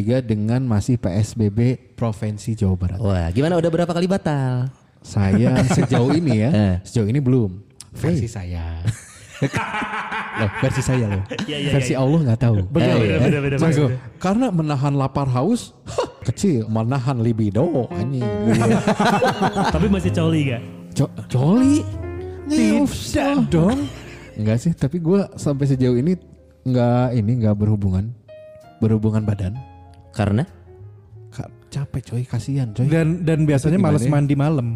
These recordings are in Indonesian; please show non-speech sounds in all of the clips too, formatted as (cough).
Ketiga dengan masih PSBB Provinsi Jawa Barat. Wah, gimana udah berapa kali batal? Saya sejauh ini ya, (laughs) Eh. sejauh ini belum. Versi saya. (laughs) loh, versi saya loh. (laughs) versi Allah nggak tahu. Bener, Mas, bener. Karena menahan lapar haus hah, kecil, menahan libido anjing. Tapi masih coli gak? Co- coli? Tidak dong. Enggak sih, tapi gue sampai sejauh ini nggak ini nggak berhubungan, berhubungan badan. Karena Ka- capek coy, kasihan coy. Dan dan biasanya males ya? mandi malam.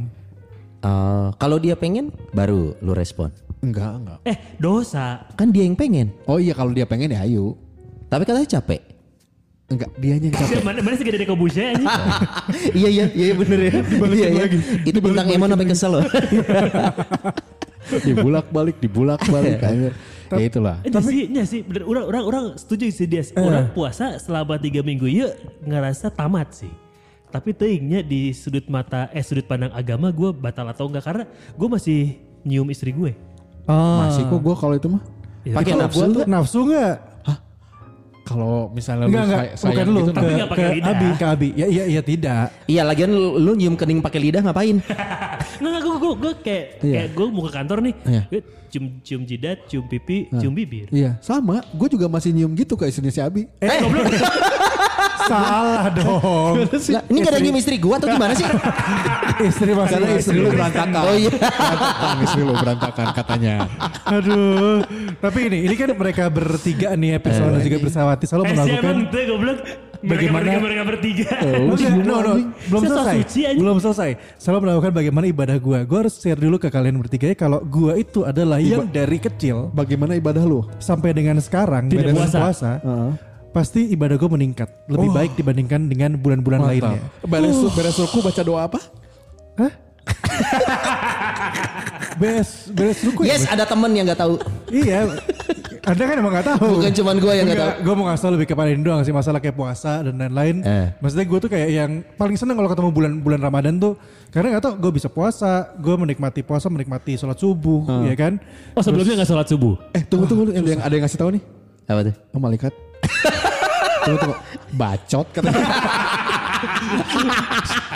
eh, kalau dia pengen baru lu respon. Enggak, enggak. Eh dosa. Kan dia yang pengen. Oh iya kalau dia pengen ya ayo. Tapi katanya capek. Enggak, dianya yang capek. (laughs) Mana mana sih ada kobusnya (laughs) iya iya iya bener ya. iya, iya. Itu bintang Emon sampai kesel loh. (laughs) dibulak-balik, dibulak-balik anjir. Ya itulah. Tapi sih, ya sih, bener, orang orang orang setuju sih dia. Orang puasa selama tiga minggu ya ngerasa tamat sih. Tapi teingnya di sudut mata eh sudut pandang agama gue batal atau enggak karena gue masih nyium istri gue. Masih kok gue kalau itu mah. Ya, Pakai nafsu gua tuh- nggak? Nafsu enggak? Kalau misalnya Enggak lu enggak, say- sayang bukan lu. gitu, Tapi nggak pakai lidah. Abi, ke Abi. Ya iya iya tidak. Iya lagian lu, lu nyium kening pakai lidah ngapain? (laughs) Nggak, gue, gue, gue kayak, Iya. kayak gue mau ke kantor nih, Iya. gue cium, cium jidat, cium pipi, cium bibir. Iya, sama. Gue juga masih nyium gitu ke istrinya si Abi. Eh, (laughs) Salah dong. Lah, ini gak ada nyium istri gua atau gimana sih? (laughs) Istri masih Karena istri lu berantakan. Oh iya. Berantakan istri lu berantakan katanya. Aduh. Tapi ini ini kan mereka bertiga nih episode juga bersawati selalu Eh, si melakukan goblok. Mereka, Bagaimana- mereka, mereka bertiga. (laughs) Enggak, no, no, belum selesai. suci aja. Belum selesai. Selalu melakukan bagaimana ibadah gua. Gua harus share dulu ke kalian bertiga ya kalau gua itu adalah yang dari kecil Bagaimana ibadah lu? sampai dengan sekarang Tidak puasa. puasa, pasti ibadah gue meningkat lebih baik dibandingkan dengan bulan-bulan lainnya. Beres, beres ruku baca doa apa? Hah? (laughs) beres beres ruku ya? Yes, ada temen yang nggak tahu. Iya. Anda kan emang gak tahu. Bukan cuman gua yang nggak tahu. Gue mau ngasih tau lebih kepada ini doang sih masalah kayak puasa dan lain-lain. Eh. Maksudnya gue tuh kayak yang paling seneng kalau ketemu bulan bulan Ramadan tuh karena gak tau gue bisa puasa, gue menikmati puasa, menikmati sholat subuh, ya kan? Oh sebelumnya gak sholat subuh? Eh tunggu tunggu yang, yang ada yang ngasih tahu nih. Apa tuh? Oh malaikat. (laughs) tunggu tunggu. Bacot katanya. (laughs)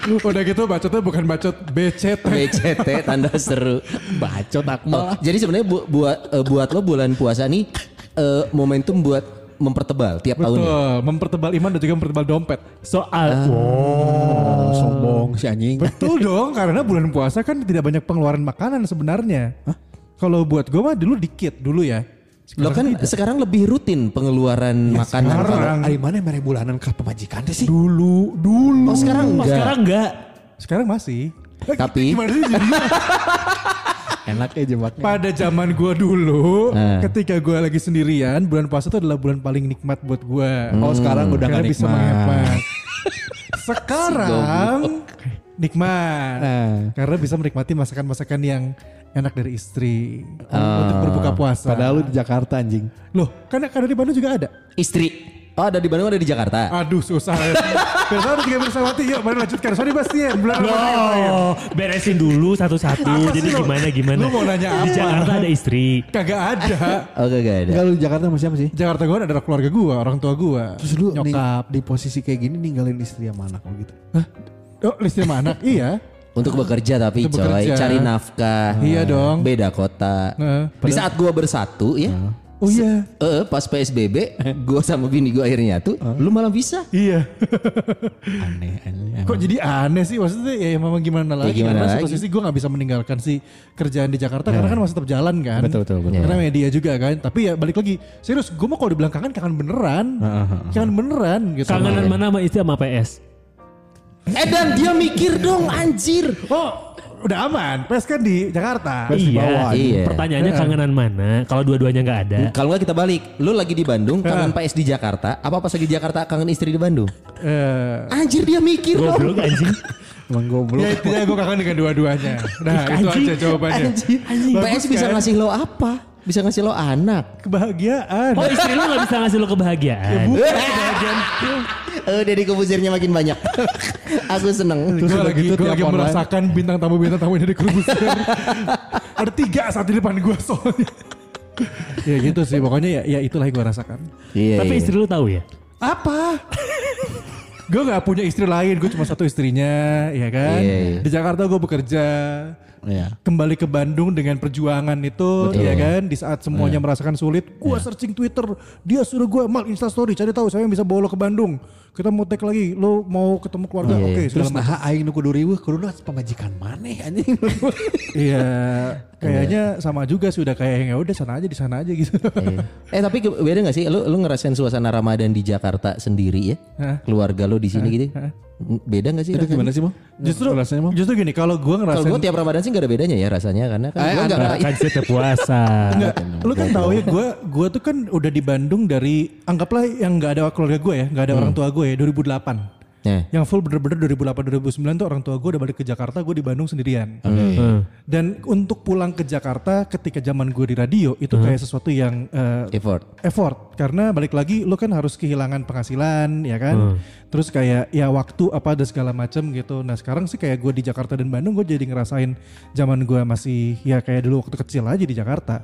Udah gitu bacotnya bukan bacot becet. BCT tanda seru. Bacot Oh, Akmal. jadi sebenarnya bu- buat eh, buat lo bulan puasa nih eh, momentum buat mempertebal tiap tahunnya. Betul, mempertebal iman dan juga mempertebal dompet. Soal, Oh, sombong si anjing. Betul dong, karena bulan puasa kan tidak banyak pengeluaran makanan sebenarnya. Kalau buat gue mah dulu dikit dulu ya. Lo kan sekarang lebih rutin pengeluaran makanan. sekarang. Ari mana mere bulanan ke pemajikan teh sih? Dulu, dulu. Oh sekarang oh, enggak. sekarang enggak. Sekarang masih. Tapi Gimana sih jadinya? (laughs) Enak ya jembaknya. Pada zaman gua dulu, Eh. ketika gua lagi sendirian, bulan puasa itu adalah bulan paling nikmat buat gua. Oh sekarang udah Karena gak bisa menghemat. (laughs) Sekarang nikmat. Nah. Karena bisa menikmati masakan-masakan yang enak dari istri untuk berbuka puasa. Padahal lu di Jakarta anjing. Loh, kan karena di Bandung juga ada. istri. Oh ada di Bandung ada di Jakarta. Aduh susah ya. Biasa ada tiga bersawati. Yuk mari lanjutkan. Sorry. Bulan Ramadan yang terakhir. Oh, beresin dulu satu-satu. Jadi lo? gimana gimana? Lu mau nanya Di apa? Jakarta ada istri. Kagak ada. (laughs) Oh gak ada. Enggak lu di Jakarta sama siapa sih? Jakarta gue ada keluarga gue, orang tua gue. Terus lu nyokap. di posisi kayak gini ninggalin istri sama anak lu gitu. Oh, listnya sama anak? iya. Untuk bekerja tapi Untuk coy, bekerja. cari nafkah. Iya dong. Beda kota. Heeh. Di saat gua bersatu ya. Oh iya. Eh pas PSBB, (laughs) gua sama bini gua akhirnya tuh, lu malah bisa. Iya. (laughs) Aneh aneh. Kok jadi aneh sih maksudnya ya memang gimana lagi. gimana karena lagi? satu sisi gue gak bisa meninggalkan si kerjaan di Jakarta karena kan masih tetap jalan kan. Betul, betul, betul. Karena media juga kan. Tapi ya balik lagi. Serius gue mau kalau dibilang kangen kangen beneran. Kangen beneran gitu. Kangenan mana sama istri sama PS? Eh dan dia mikir dong anjir. Oh udah aman. PES kan di Jakarta. Pers di iya. bawah, anjing. Iya. Pertanyaannya kangenan mana? Kalau dua-duanya nggak ada. Kalau nggak kita balik, lu lagi di Bandung, kangen PS di Jakarta, apa pas lagi di Jakarta kangen istri di Bandung? Eh, Anjir dia mikir dong. Goblok anjing. Emang goblok. Ya intinya gue kangen dengan dua-duanya. Nah itu aja jawabannya. Anjing. Bagus PS bisa kan? ngasih lo apa? Bisa ngasih lo anak. Kebahagiaan. Oh istri lu gak bisa ngasih lu kebahagiaan. Oh, (laughs) Deddy Kebusirnya makin banyak. (laughs) Aku seneng. Terus udah lagi, gitu gue lagi online. merasakan bintang tamu bintang tamu dari Corbusier. (laughs) Ada tiga saat di depan gue soalnya. ya gitu sih pokoknya ya, ya itulah yang gue rasakan. Iya. Tapi iya. istri lu tahu ya? Apa? gue gak punya istri lain, gue cuma satu istrinya, ya kan. Iya, iya. Di Jakarta gue bekerja, Iya. kembali ke Bandung dengan perjuangan itu, Betul. ya kan. Di saat semuanya merasakan sulit, gue searching Twitter, dia suruh gue mal Instastory, cari tahu saya yang bisa bawa lo ke Bandung. Kita mau tag lagi, lo mau ketemu keluarga, Iya, oke. iya. segala Terus nah aing nu kudu riweuh kudu pemajikan maneh anjing. (laughs) Iya, kayaknya sama juga sih udah kayak ya udah sana aja di sana aja gitu. Iya. (laughs) Eh tapi beda gak sih? Lu lu ngerasain suasana Ramadan di Jakarta sendiri ya? Hah? Keluarga lu di sini gitu? Beda gak sih? Itu gimana sih, Mo? justru rasanya, Mo? justru gini, kalau gue Kalau ngerasain gue tiap Ramadan sih gak ada bedanya ya rasanya karena kan Eh, gue gak. Kan setiap puasa. (laughs) Enggak, lu kan tahu ya gue gue tuh kan udah di Bandung dari anggaplah yang nggak ada keluarga gue ya, nggak ada orang tua gue ya 2008. Nah, Yang full bener-bener 2008 2009 tuh orang tua gue udah balik ke Jakarta, gue di Bandung sendirian. Hmm. Dan untuk pulang ke Jakarta ketika zaman gue di radio itu kayak sesuatu yang eh, effort. effort karena balik lagi lu kan harus kehilangan penghasilan ya kan terus kayak ya waktu apa ada segala macam gitu nah sekarang sih kayak gue di Jakarta dan Bandung gue jadi ngerasain zaman gue masih ya kayak dulu waktu kecil aja di Jakarta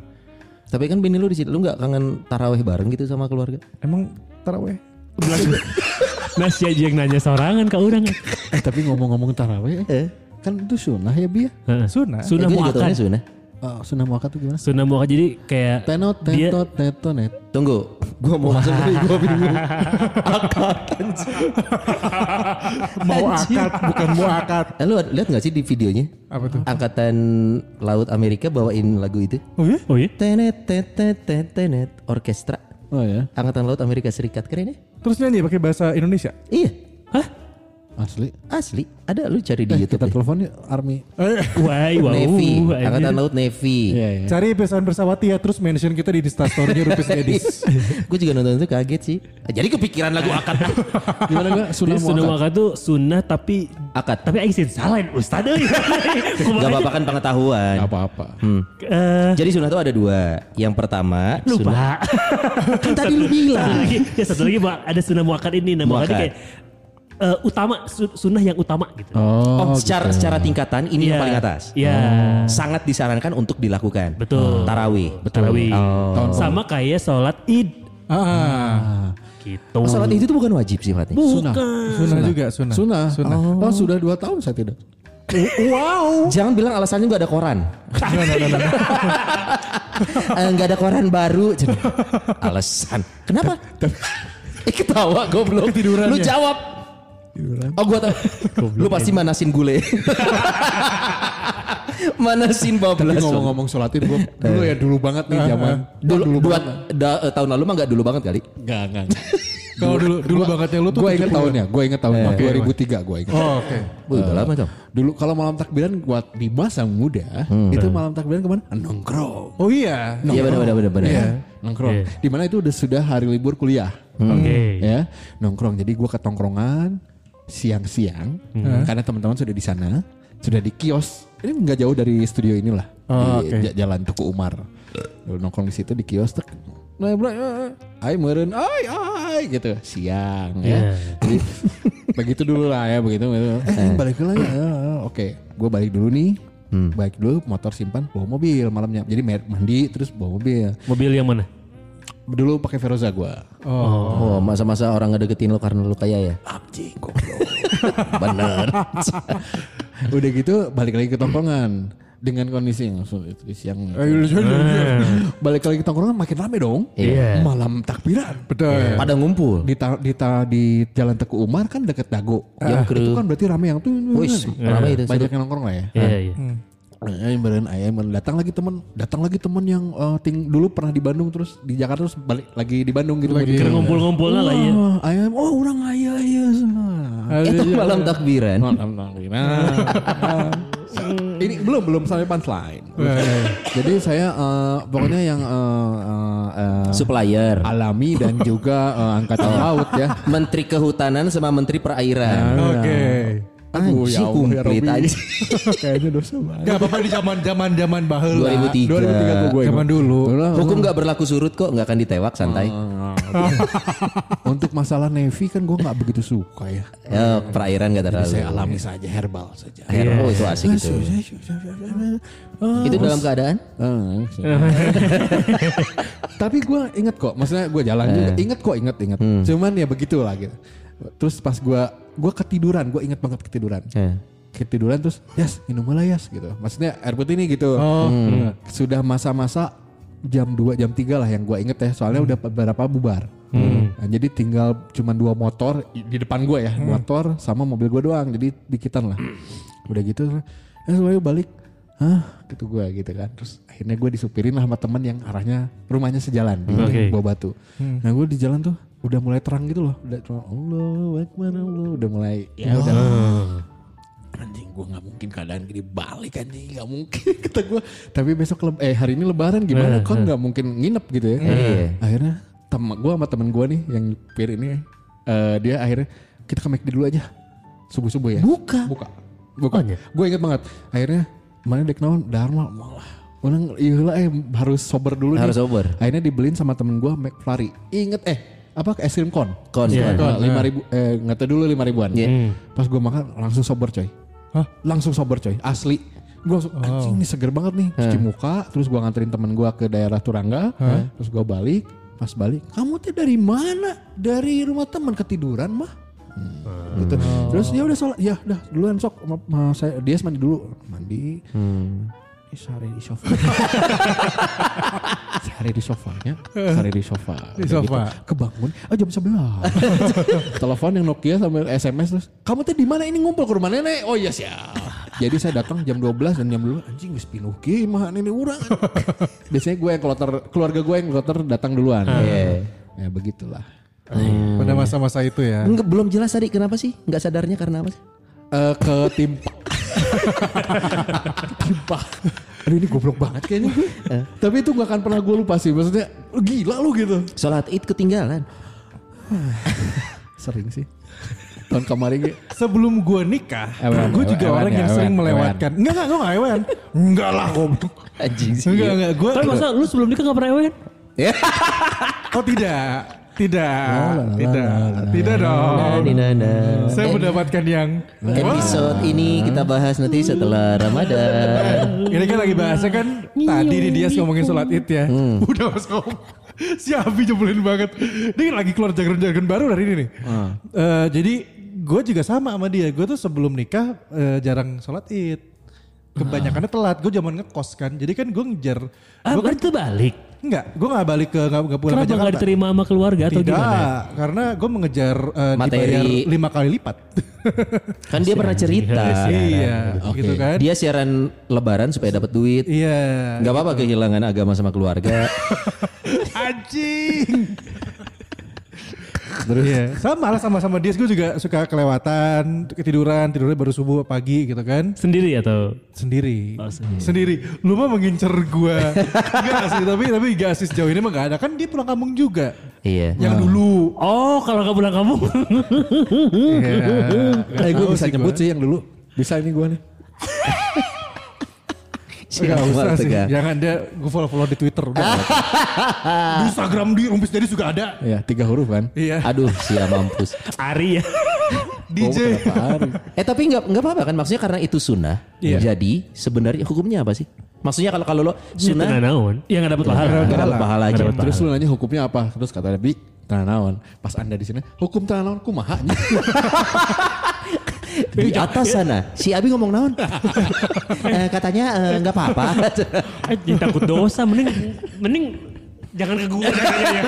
Tapi kan bini lu di situ lu nggak kangen taraweh bareng gitu sama keluarga? emang taraweh Nah si aja yang nanya sorangan ke orang. Eh tapi ngomong-ngomong tarawih eh, kan itu sunnah ya Bi ya? Sunah Sunnah Eh, muakkad. tahunya sunnah. Oh, sunnah muakkad itu gimana? Sunnah muakkad jadi kayak Tenot, tetot, tetonet. Tunggu, gua mau masuk dulu, gua bingung. (laughs) mau akad bukan mau akad Eh, lu lihat nggak sih di videonya? apa tuh Angkatan Laut Amerika bawain lagu itu. oh ya Oh iya? Tenet tenet tenet tenet orkestra. Oh ya, Angkatan Laut Amerika Serikat keren ya? Terus nyanyi pakai bahasa Indonesia Iya, Hah? Asli. asli. Ada lu cari di Eh, YouTube. kita deh. telepon yuk Army. Wah, wow. Navy. Angkatan Laut Navy. Iya, iya. cari pesan bersawati ya terus mention kita di instastorynya Rupis Edis (laughs) gue juga nonton itu kaget sih. Jadi kepikiran lagu akad. (laughs) Gimana gak? Sunnah Jadi sunnah muakkad tuh sunnah tapi akad. tapi aing sih salah ustad euy. Gak apa-apa kan pengetahuan. Gak apa-apa. Hmm. Eh, Jadi sunnah itu ada dua. Yang pertama sunnah. lupa. (laughs) Kan tadi lu Satu bilang. lagi, ya satu lagi ada sunnah muakkad ini. Nah, Muakkad. kayak eh, utama su- sunnah yang utama gitu. Oh, Oh, secara secara tingkatan ini yang Iya. paling atas. Iya. Sangat disarankan untuk dilakukan. Betul. Tarawih. Tarawih. Oh. Sama kayak sholat id ah gitu. Oh, sholat itu tuh bukan wajib sih Fatih. Sunnah. Sunah juga Sunah Sunnah. Sunnah. Oh. sudah dua tahun saya tidak. (laughs) wow Jangan bilang alasannya gak ada koran. (laughs) Eh, Nggak ada koran baru. Alasan. Kenapa? Eh ketawa goblok. Ketiduran Lu ya? jawab. Oh gua tahu. Lu pasti manasin gule. (laughs) manasin Tapi bablas. ngomong-ngomong sholat itu gua dulu ya dulu banget nih zaman. Dulu, dulu dua, da- eh, tahun lalu mah gak dulu banget kali. Enggak, enggak. (laughs) kalau dulu dulu bangetnya lu tuh Gue inget 70-an. tahunnya, gue inget tahunnya. Oke, 2003 gue inget. oh oke Wih, udah lama dong. Dulu kalau malam takbiran buat di masa muda, itu malam takbiran ke mana? Nongkrong. oh iya Iya benar benar benar benar. Iya. Nongkrong. Iya. Di mana itu udah sudah hari libur kuliah. Oke. Ya, nongkrong. Jadi gue ke tongkrongan siang-siang karena teman-teman sudah di sana, sudah di kios. Ini nggak jauh dari studio inilah. Oh, di ja- Jalan Tuku Umar. Nongkrong di situ di kios tek. Nah, bro, ay meren, ay ay gitu siang ya. Jadi (laughs) begitu dulu lah ya begitu. begitu. Eh, balik dulu ya. Eh, Oke, gue balik dulu nih. Balik dulu, motor simpan, bawa mobil malamnya. Jadi mandi terus bawa mobil. Mobil yang mana? Dulu pakai Veroza gue. Oh, masa-masa orang ngedeketin lo karena lo kaya ya? Anjing goblok. (laughs) Bener. (laughs) Udah gitu balik lagi ke tongkrongan dengan kondisi yang sulit siang. balik lagi ke tongkrongan makin rame dong. Iya. Malam takbiran. betul Pada ngumpul. Di, ta- di, ta- di Jalan Teku Umar kan deket Dago. Yang itu kan berarti rame yang tuh. Wis, ramai itu. Banyak yang nongkrong lah ya. Iya, iya. Ayam beren ayam beren. datang lagi temen datang lagi temen yang eh, ting dulu pernah di Bandung terus di Jakarta terus balik lagi di Bandung gitu lagi Kira ngumpul-ngumpul lah ya. ayam oh orang ayah ayah Itu malam takbiran. Malam takbiran. (laughs) ini belum belum sampai punchline. Jadi saya eh, pokoknya yang eh, Supplier. alami dan juga eh, angkatan laut ya. Menteri Kehutanan sama Menteri Perairan. oke Aduh ya Anjing, Allah ya kumplit aja. (laughs) Kayaknya dosa banget. Gak apa-apa di zaman zaman zaman baheula. 2003. 2003 tuh gue Zaman dulu. Hukum gak berlaku surut kok, nggak akan ditewak santai. (laughs) (laughs) Untuk masalah Navy kan gue nggak begitu suka ya. Ya, perairan gak terlalu. Saya alami saja herbal saja. Hero oh, itu asik itu. Itu dalam keadaan? Tapi gue inget kok, maksudnya gue jalan juga, inget kok, inget inget. Cuman ya begitulah gitu. Terus pas gue gue ketiduran, gue inget banget ketiduran. Ya. Ketiduran terus, yes minum lah yes gitu. Maksudnya air putih ini gitu. Hmm. Sudah masa-masa jam 2 jam 3 lah yang gue inget ya, soalnya udah beberapa bubar. Nah, jadi tinggal cuma dua motor di depan gue ya, motor sama mobil gue doang, jadi dikitan lah. Udah gitu, ya semuanya balik. Hah, gitu gue gitu kan. Terus akhirnya gue disupirin lah sama temen yang arahnya rumahnya sejalan di Oke. Bawah Batu. Nah gue di jalan tuh udah mulai terang gitu loh. Udah cuma Allah, Akbar, Allah. Udah mulai ya udah. Anjing gue nggak mungkin keadaan gini balik anjing nggak mungkin (laughs) kata gue. Tapi besok leb- eh hari ini lebaran gimana? Kan nggak mungkin nginep gitu ya. Iya. Akhirnya temen gue sama temen gue nih yang nyupir ini eh, dia akhirnya kita ke McD dulu aja subuh subuh ya. Buka. Buka. Buka. Gue inget banget. Akhirnya mana dek naon Dharma malah. Orang iya lah eh harus sober dulu Harus nih. sober. Akhirnya dibeliin sama temen gue McFlurry. Inget eh apa es krim kon. Kon, kon. lima ribu eh nggak tahu dulu lima ribuan. Iya. Pas gue makan langsung sober coy. Hah? Langsung sober coy. Asli. Gue langsung anjing ini seger banget nih. Cuci muka. Terus gue nganterin temen gue ke daerah Turangga. Terus gue balik. Pas balik. Kamu tuh dari mana? Dari rumah teman ketiduran mah. Hmm, gitu. Terus ya udah sholat. Ya udah duluan sok. Ma, ma- saya dia mandi dulu. Mandi. Ih, Sehari di sofa. (laughs) Sehari di sofanya. Sehari di sofa. Di sofa. gitu. Kebangun. Ah jam 11. (laughs) Telepon yang Nokia sambil SMS terus. Kamu tuh di mana ini ngumpul ke rumah nenek? Oh iya siap. Jadi saya datang jam 12 dan jam 12 anjing geus pinuh ge mah ini urang. (laughs) Biasanya gue yang kloter keluarga gue yang kloter datang duluan. Iya. Ya begitulah. Pada masa-masa itu ya. Enggak, belum jelas tadi kenapa sih? Nggak sadarnya karena apa sih? Eh ketimpa. ketimpa. Aduh ini goblok banget kayaknya. Tapi itu gak akan pernah gue lupa sih. Maksudnya gila lu gitu. Sholat id ketinggalan. Sering sih. Tahun kemarin gue. Sebelum gue nikah, Ewan, gue ewan, juga ewan orang ya, yang ewan, sering ewan. melewatkan. Enggak, enggak, gue gak ewan. Enggak lah, goblok. Anjing sih. Enggak, enggak. Gue, Tapi masa lu sebelum nikah gak pernah ewen? oh tidak. Tidak. Oh, Tidak. Tidak dong. Saya mendapatkan yang... Episode ini kita bahas nanti setelah Ramadan. Ini kan lagi bahasnya kan tadi nih dia ngomongin sholat id ya. (laughs) Udah mas. Si Abi jebelin banget. Dia lagi keluar jargon-jargon baru dari ini nih. Eh, jadi gue juga sama sama dia. Gue tuh sebelum nikah eh, jarang sholat id. Kebanyakannya telat. Gue zaman ngekos kan. Jadi kan gue ngejar. Ah, Gue kan berarti balik. Enggak. Gue gak balik ke gak, gak pulang Kenapa ke gak Jakarta. diterima sama keluarga atau Tidak, gimana? karena gue mengejar eh, Materi. dibayar lima kali lipat. (laughs) Kan dia pernah cerita. iya, Oke. gitu kan. Dia siaran lebaran supaya dapat duit. Iya. Gak apa-apa kehilangan agama sama keluarga. (laughs) Anjing. Terus ya, sama lah sama-sama dia gue juga suka kelewatan, ketiduran, tidurnya baru subuh pagi gitu kan. Sendiri atau? Sendiri. Oh, sendiri. Sendiri. Lu mah mengincar gua. (laughs) Enggak sih, tapi tapi enggak sih sejauh ini mah enggak ada. Kan dia pulang kampung juga. iya. Yang dulu. Oh kalau gak pulang kamu. Iya. Eh gue bisa sih nyebut gua. sih yang dulu. Bisa ini gue nih. (laughs) Enggak usah sih. Tegang. Jangan dia gue follow-follow di Twitter udah. (laughs) di Instagram di Rumpis Jadi juga ada. Ya tiga huruf kan. Iya. Aduh, sia mampus. Ari ya. DJ. (laughs) Oh? Eh tapi nggak nggak apa-apa kan maksudnya karena itu sunnah. Iya. Jadi sebenarnya hukumnya apa sih? Maksudnya kalau kalau lo Sunnah sunnah naon? Ya gak dapat pahala. nggak dapat pahala aja. Terus lu nanya hukumnya apa? Terus kata Bi, tanah naon. Pas anda di sini, hukum tanah naon kumaha? (laughs) Di atas sana (laughs) si Abi ngomong naon? (laughs) Eh, katanya eh, nggak apa-apa. Eh, jangan takut dosa. Mending mending jangan ke gue.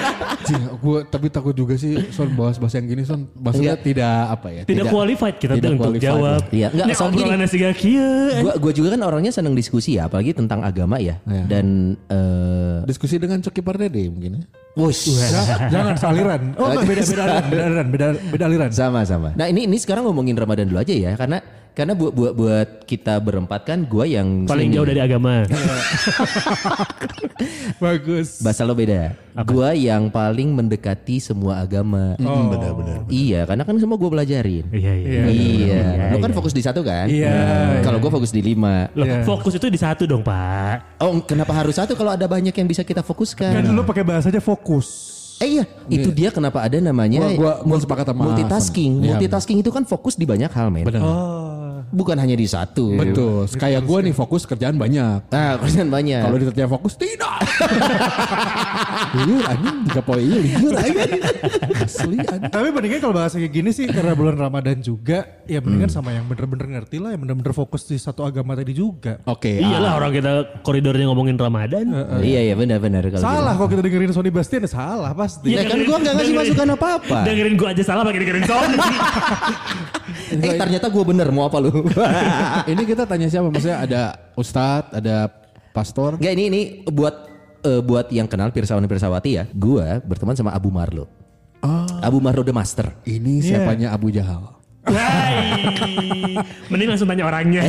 (laughs) gue tapi takut juga sih son bahas bahas yang gini son maksudnya tidak apa ya Tidak qualified kita tidak untuk qualified jawab. Iya, nggak, Ini soalnya gini. kia. Gua gua juga kan orangnya senang diskusi ya, apalagi tentang agama ya. Iya. Dan eh diskusi dengan Coki Pardede mungkin ya wush. (laughs) Jangan saliran. Oh enggak beda beda aliran, beda aliran, beda, beda aliran. Sama sama. Nah ini ini sekarang ngomongin Ramadan dulu aja ya, karena Karena buat buat buat kita berempat kan gue yang Paling sini. jauh dari agama. (laughs) Bagus. Bahasa lo beda. Gua yang paling mendekati semua agama. Oh. Benar-benar. Iya, karena kan semua gue pelajarin. Iya iya. Iya, lo kan fokus di satu kan? Iya, Kalau gue fokus di lima. Loh, Iya. fokus itu di satu dong pak. Oh, kenapa harus satu kalau ada banyak yang bisa kita Kan fokuskan? dulu pakai bahasanya fokus. Eh iya, itu dia kenapa ada namanya Gua- gua- gua sepakat sama multitasking. Iya, multitasking itu kan fokus di banyak hal, men. Benar. Bukan hanya di satu. Betul. Kayak gue nih fokus kerjaan banyak. Nah, kerjaan banyak. Kalau di kerjaan fokus tidak. Liur anjing tiga poin iya liur anjing. Asli anjing. Tapi mendingan kalau bahasa kayak gini sih karena bulan Ramadan juga ya mendingan sama yang bener-bener ngerti lah yang bener-bener fokus di satu agama tadi juga. Oke. Iyalah ah. orang kita koridornya ngomongin Ramadan. iya iya benar-benar kalau Salah gitu. kalau kita dengerin Sony Bastian ya salah pasti. Ya kan gua nggak ngasih masukan apa-apa. Dengerin gua aja salah pakai dengerin Sony. (laughs) Eh ternyata gue bener mau apa lu? (laughs) Ini kita tanya siapa? Maksudnya ada ustadz, ada pastor. Enggak ini ini buat eh, buat yang kenal Pirsawan Pirsawati ya. Gua berteman sama Abu Marlo. Abu Marlo the Master. Ini siapanya Abu Jahal. Hai. Mending langsung tanya orangnya.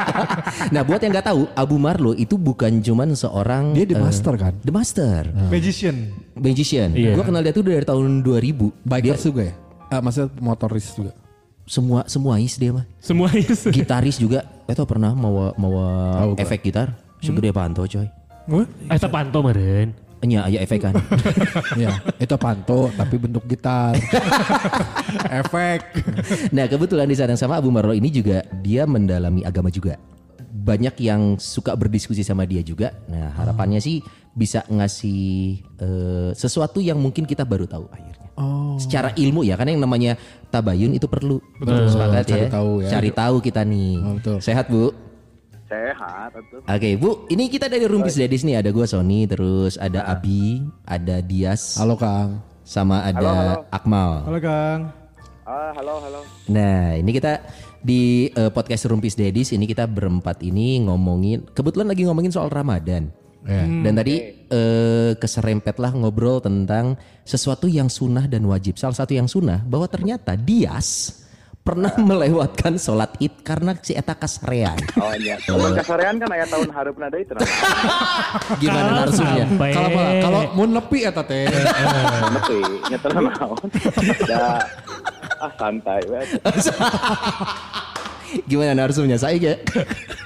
(laughs) nah buat yang nggak tahu, Abu Marlo itu bukan cuman seorang Dia the eh, master kan? The Master, Magician. magician. Iya. Gua kenal dia tuh dari tahun 2000. Bikers juga ya? Ah, maksudnya motoris juga. Semua semua is dia mah. Semua itu. (laughs) Gitaris juga. Itu pernah mau mau efek gitar. Segede panto coy. Eh panto meren. Nya aya efek kan. (laughs) Iya, itu panto tapi bentuk gitar. (laughs) Efek. nah kebetulan di saat yang sama Abu Marlo ini juga dia mendalami agama juga. Banyak yang suka berdiskusi sama dia juga. Nah harapannya sih bisa ngasih eh, sesuatu yang mungkin kita baru tahu akhirnya. Oh. Secara ilmu ya, karena yang namanya tabayun itu perlu. Betul. Sepakat Cari ya. tahu ya. Cari tahu kita nih. Oh, betul. Sehat bu. Sehat. Oke bu, ini kita dari Rumpis Dedis nih. Ada gua Sony, terus ada Abi, ada Dias, Halo Kang. sama ada Halo, halo. Akmal. Halo Kang. Ah, halo, halo. Nah, ini kita di eh, podcast Rumpis Dedis ini kita berempat ini ngomongin kebetulan lagi ngomongin soal Ramadan. Ya. Dan tadi eh, keserempet lah ngobrol tentang sesuatu yang sunnah dan wajib. Salah satu yang sunnah bahwa ternyata Dias pernah melewatkan sholat id karena si eta kasarean. Oh iya. Kalau kasarean kan ayat tahun harap nada itu. (laughs) Gimana narsumnya? Kalau? Kalau mau nepi eta teh. Mesti nyetel naon. Da ah santai. (laughs) Gimana narsumnya saya ya? (laughs)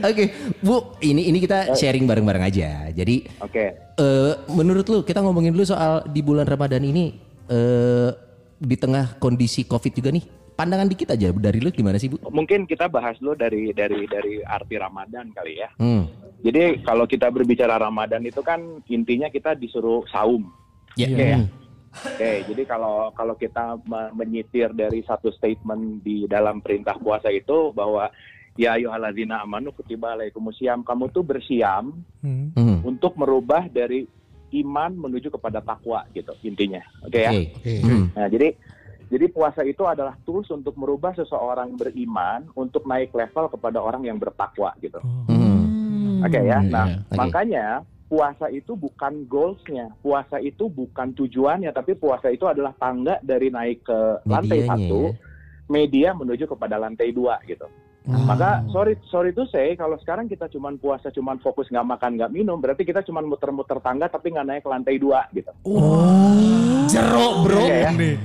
Oke, Bu, ini ini kita sharing bareng-bareng aja. Jadi Oke. eh menurut lu kita ngomongin dulu soal di bulan Ramadan ini eh di tengah kondisi Covid juga nih. Pandangan dikit aja dari lu gimana sih, Bu? Mungkin kita bahas dulu dari dari dari arti Ramadan kali ya. Hmm. Jadi kalau kita berbicara Ramadan itu kan intinya kita disuruh saum. Ya. Oke ya. Oke, jadi kalau kalau kita me- menyitir dari satu statement di dalam perintah puasa itu bahwa ya ayyuhalladzina amanu kutiba alaikumusiyam kamu tuh bersiam Hmm. Hmm. untuk merubah dari iman menuju kepada takwa gitu intinya. Oke ya. Oke. Oke. Hmm. Nah, jadi jadi puasa itu adalah tools untuk merubah seseorang beriman untuk naik level kepada orang yang bertakwa gitu. Hmm. Oke ya. iya, Nah, iya. Oke. makanya puasa itu bukan goalsnya, puasa itu bukan tujuannya, tapi puasa itu adalah tangga dari naik ke lantai Medianya satu, ya. media menuju kepada lantai dua gitu. Maka sorry sorry to say kalau sekarang kita cuman puasa cuman fokus nggak makan nggak minum, berarti kita cuman muter-muter tangga tapi nggak naik ke lantai dua gitu. Jerok, Bro. Oke ya. Nih.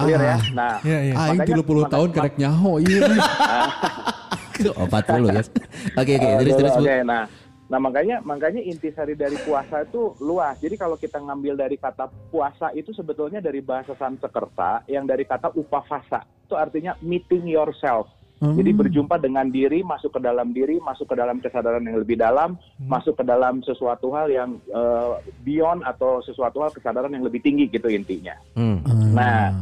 Clear ya. Nah, Ya, ya. Aing Makanya- 30 tahun kerek nyaho iya. (laughs) Oh, 40 ya. Oke, oke, Oh, terus terus, Bu. Oke, nah, nah makanya makanya intisari dari puasa itu luas. Jadi kalau kita ngambil dari kata puasa itu sebetulnya dari bahasa Sanskerta yang dari kata upavasa. Itu artinya meeting yourself. Jadi berjumpa dengan diri, masuk ke dalam diri, masuk ke dalam kesadaran yang lebih dalam, masuk ke dalam sesuatu hal yang eh, beyond atau sesuatu hal kesadaran yang lebih tinggi gitu intinya. Hmm. Nah,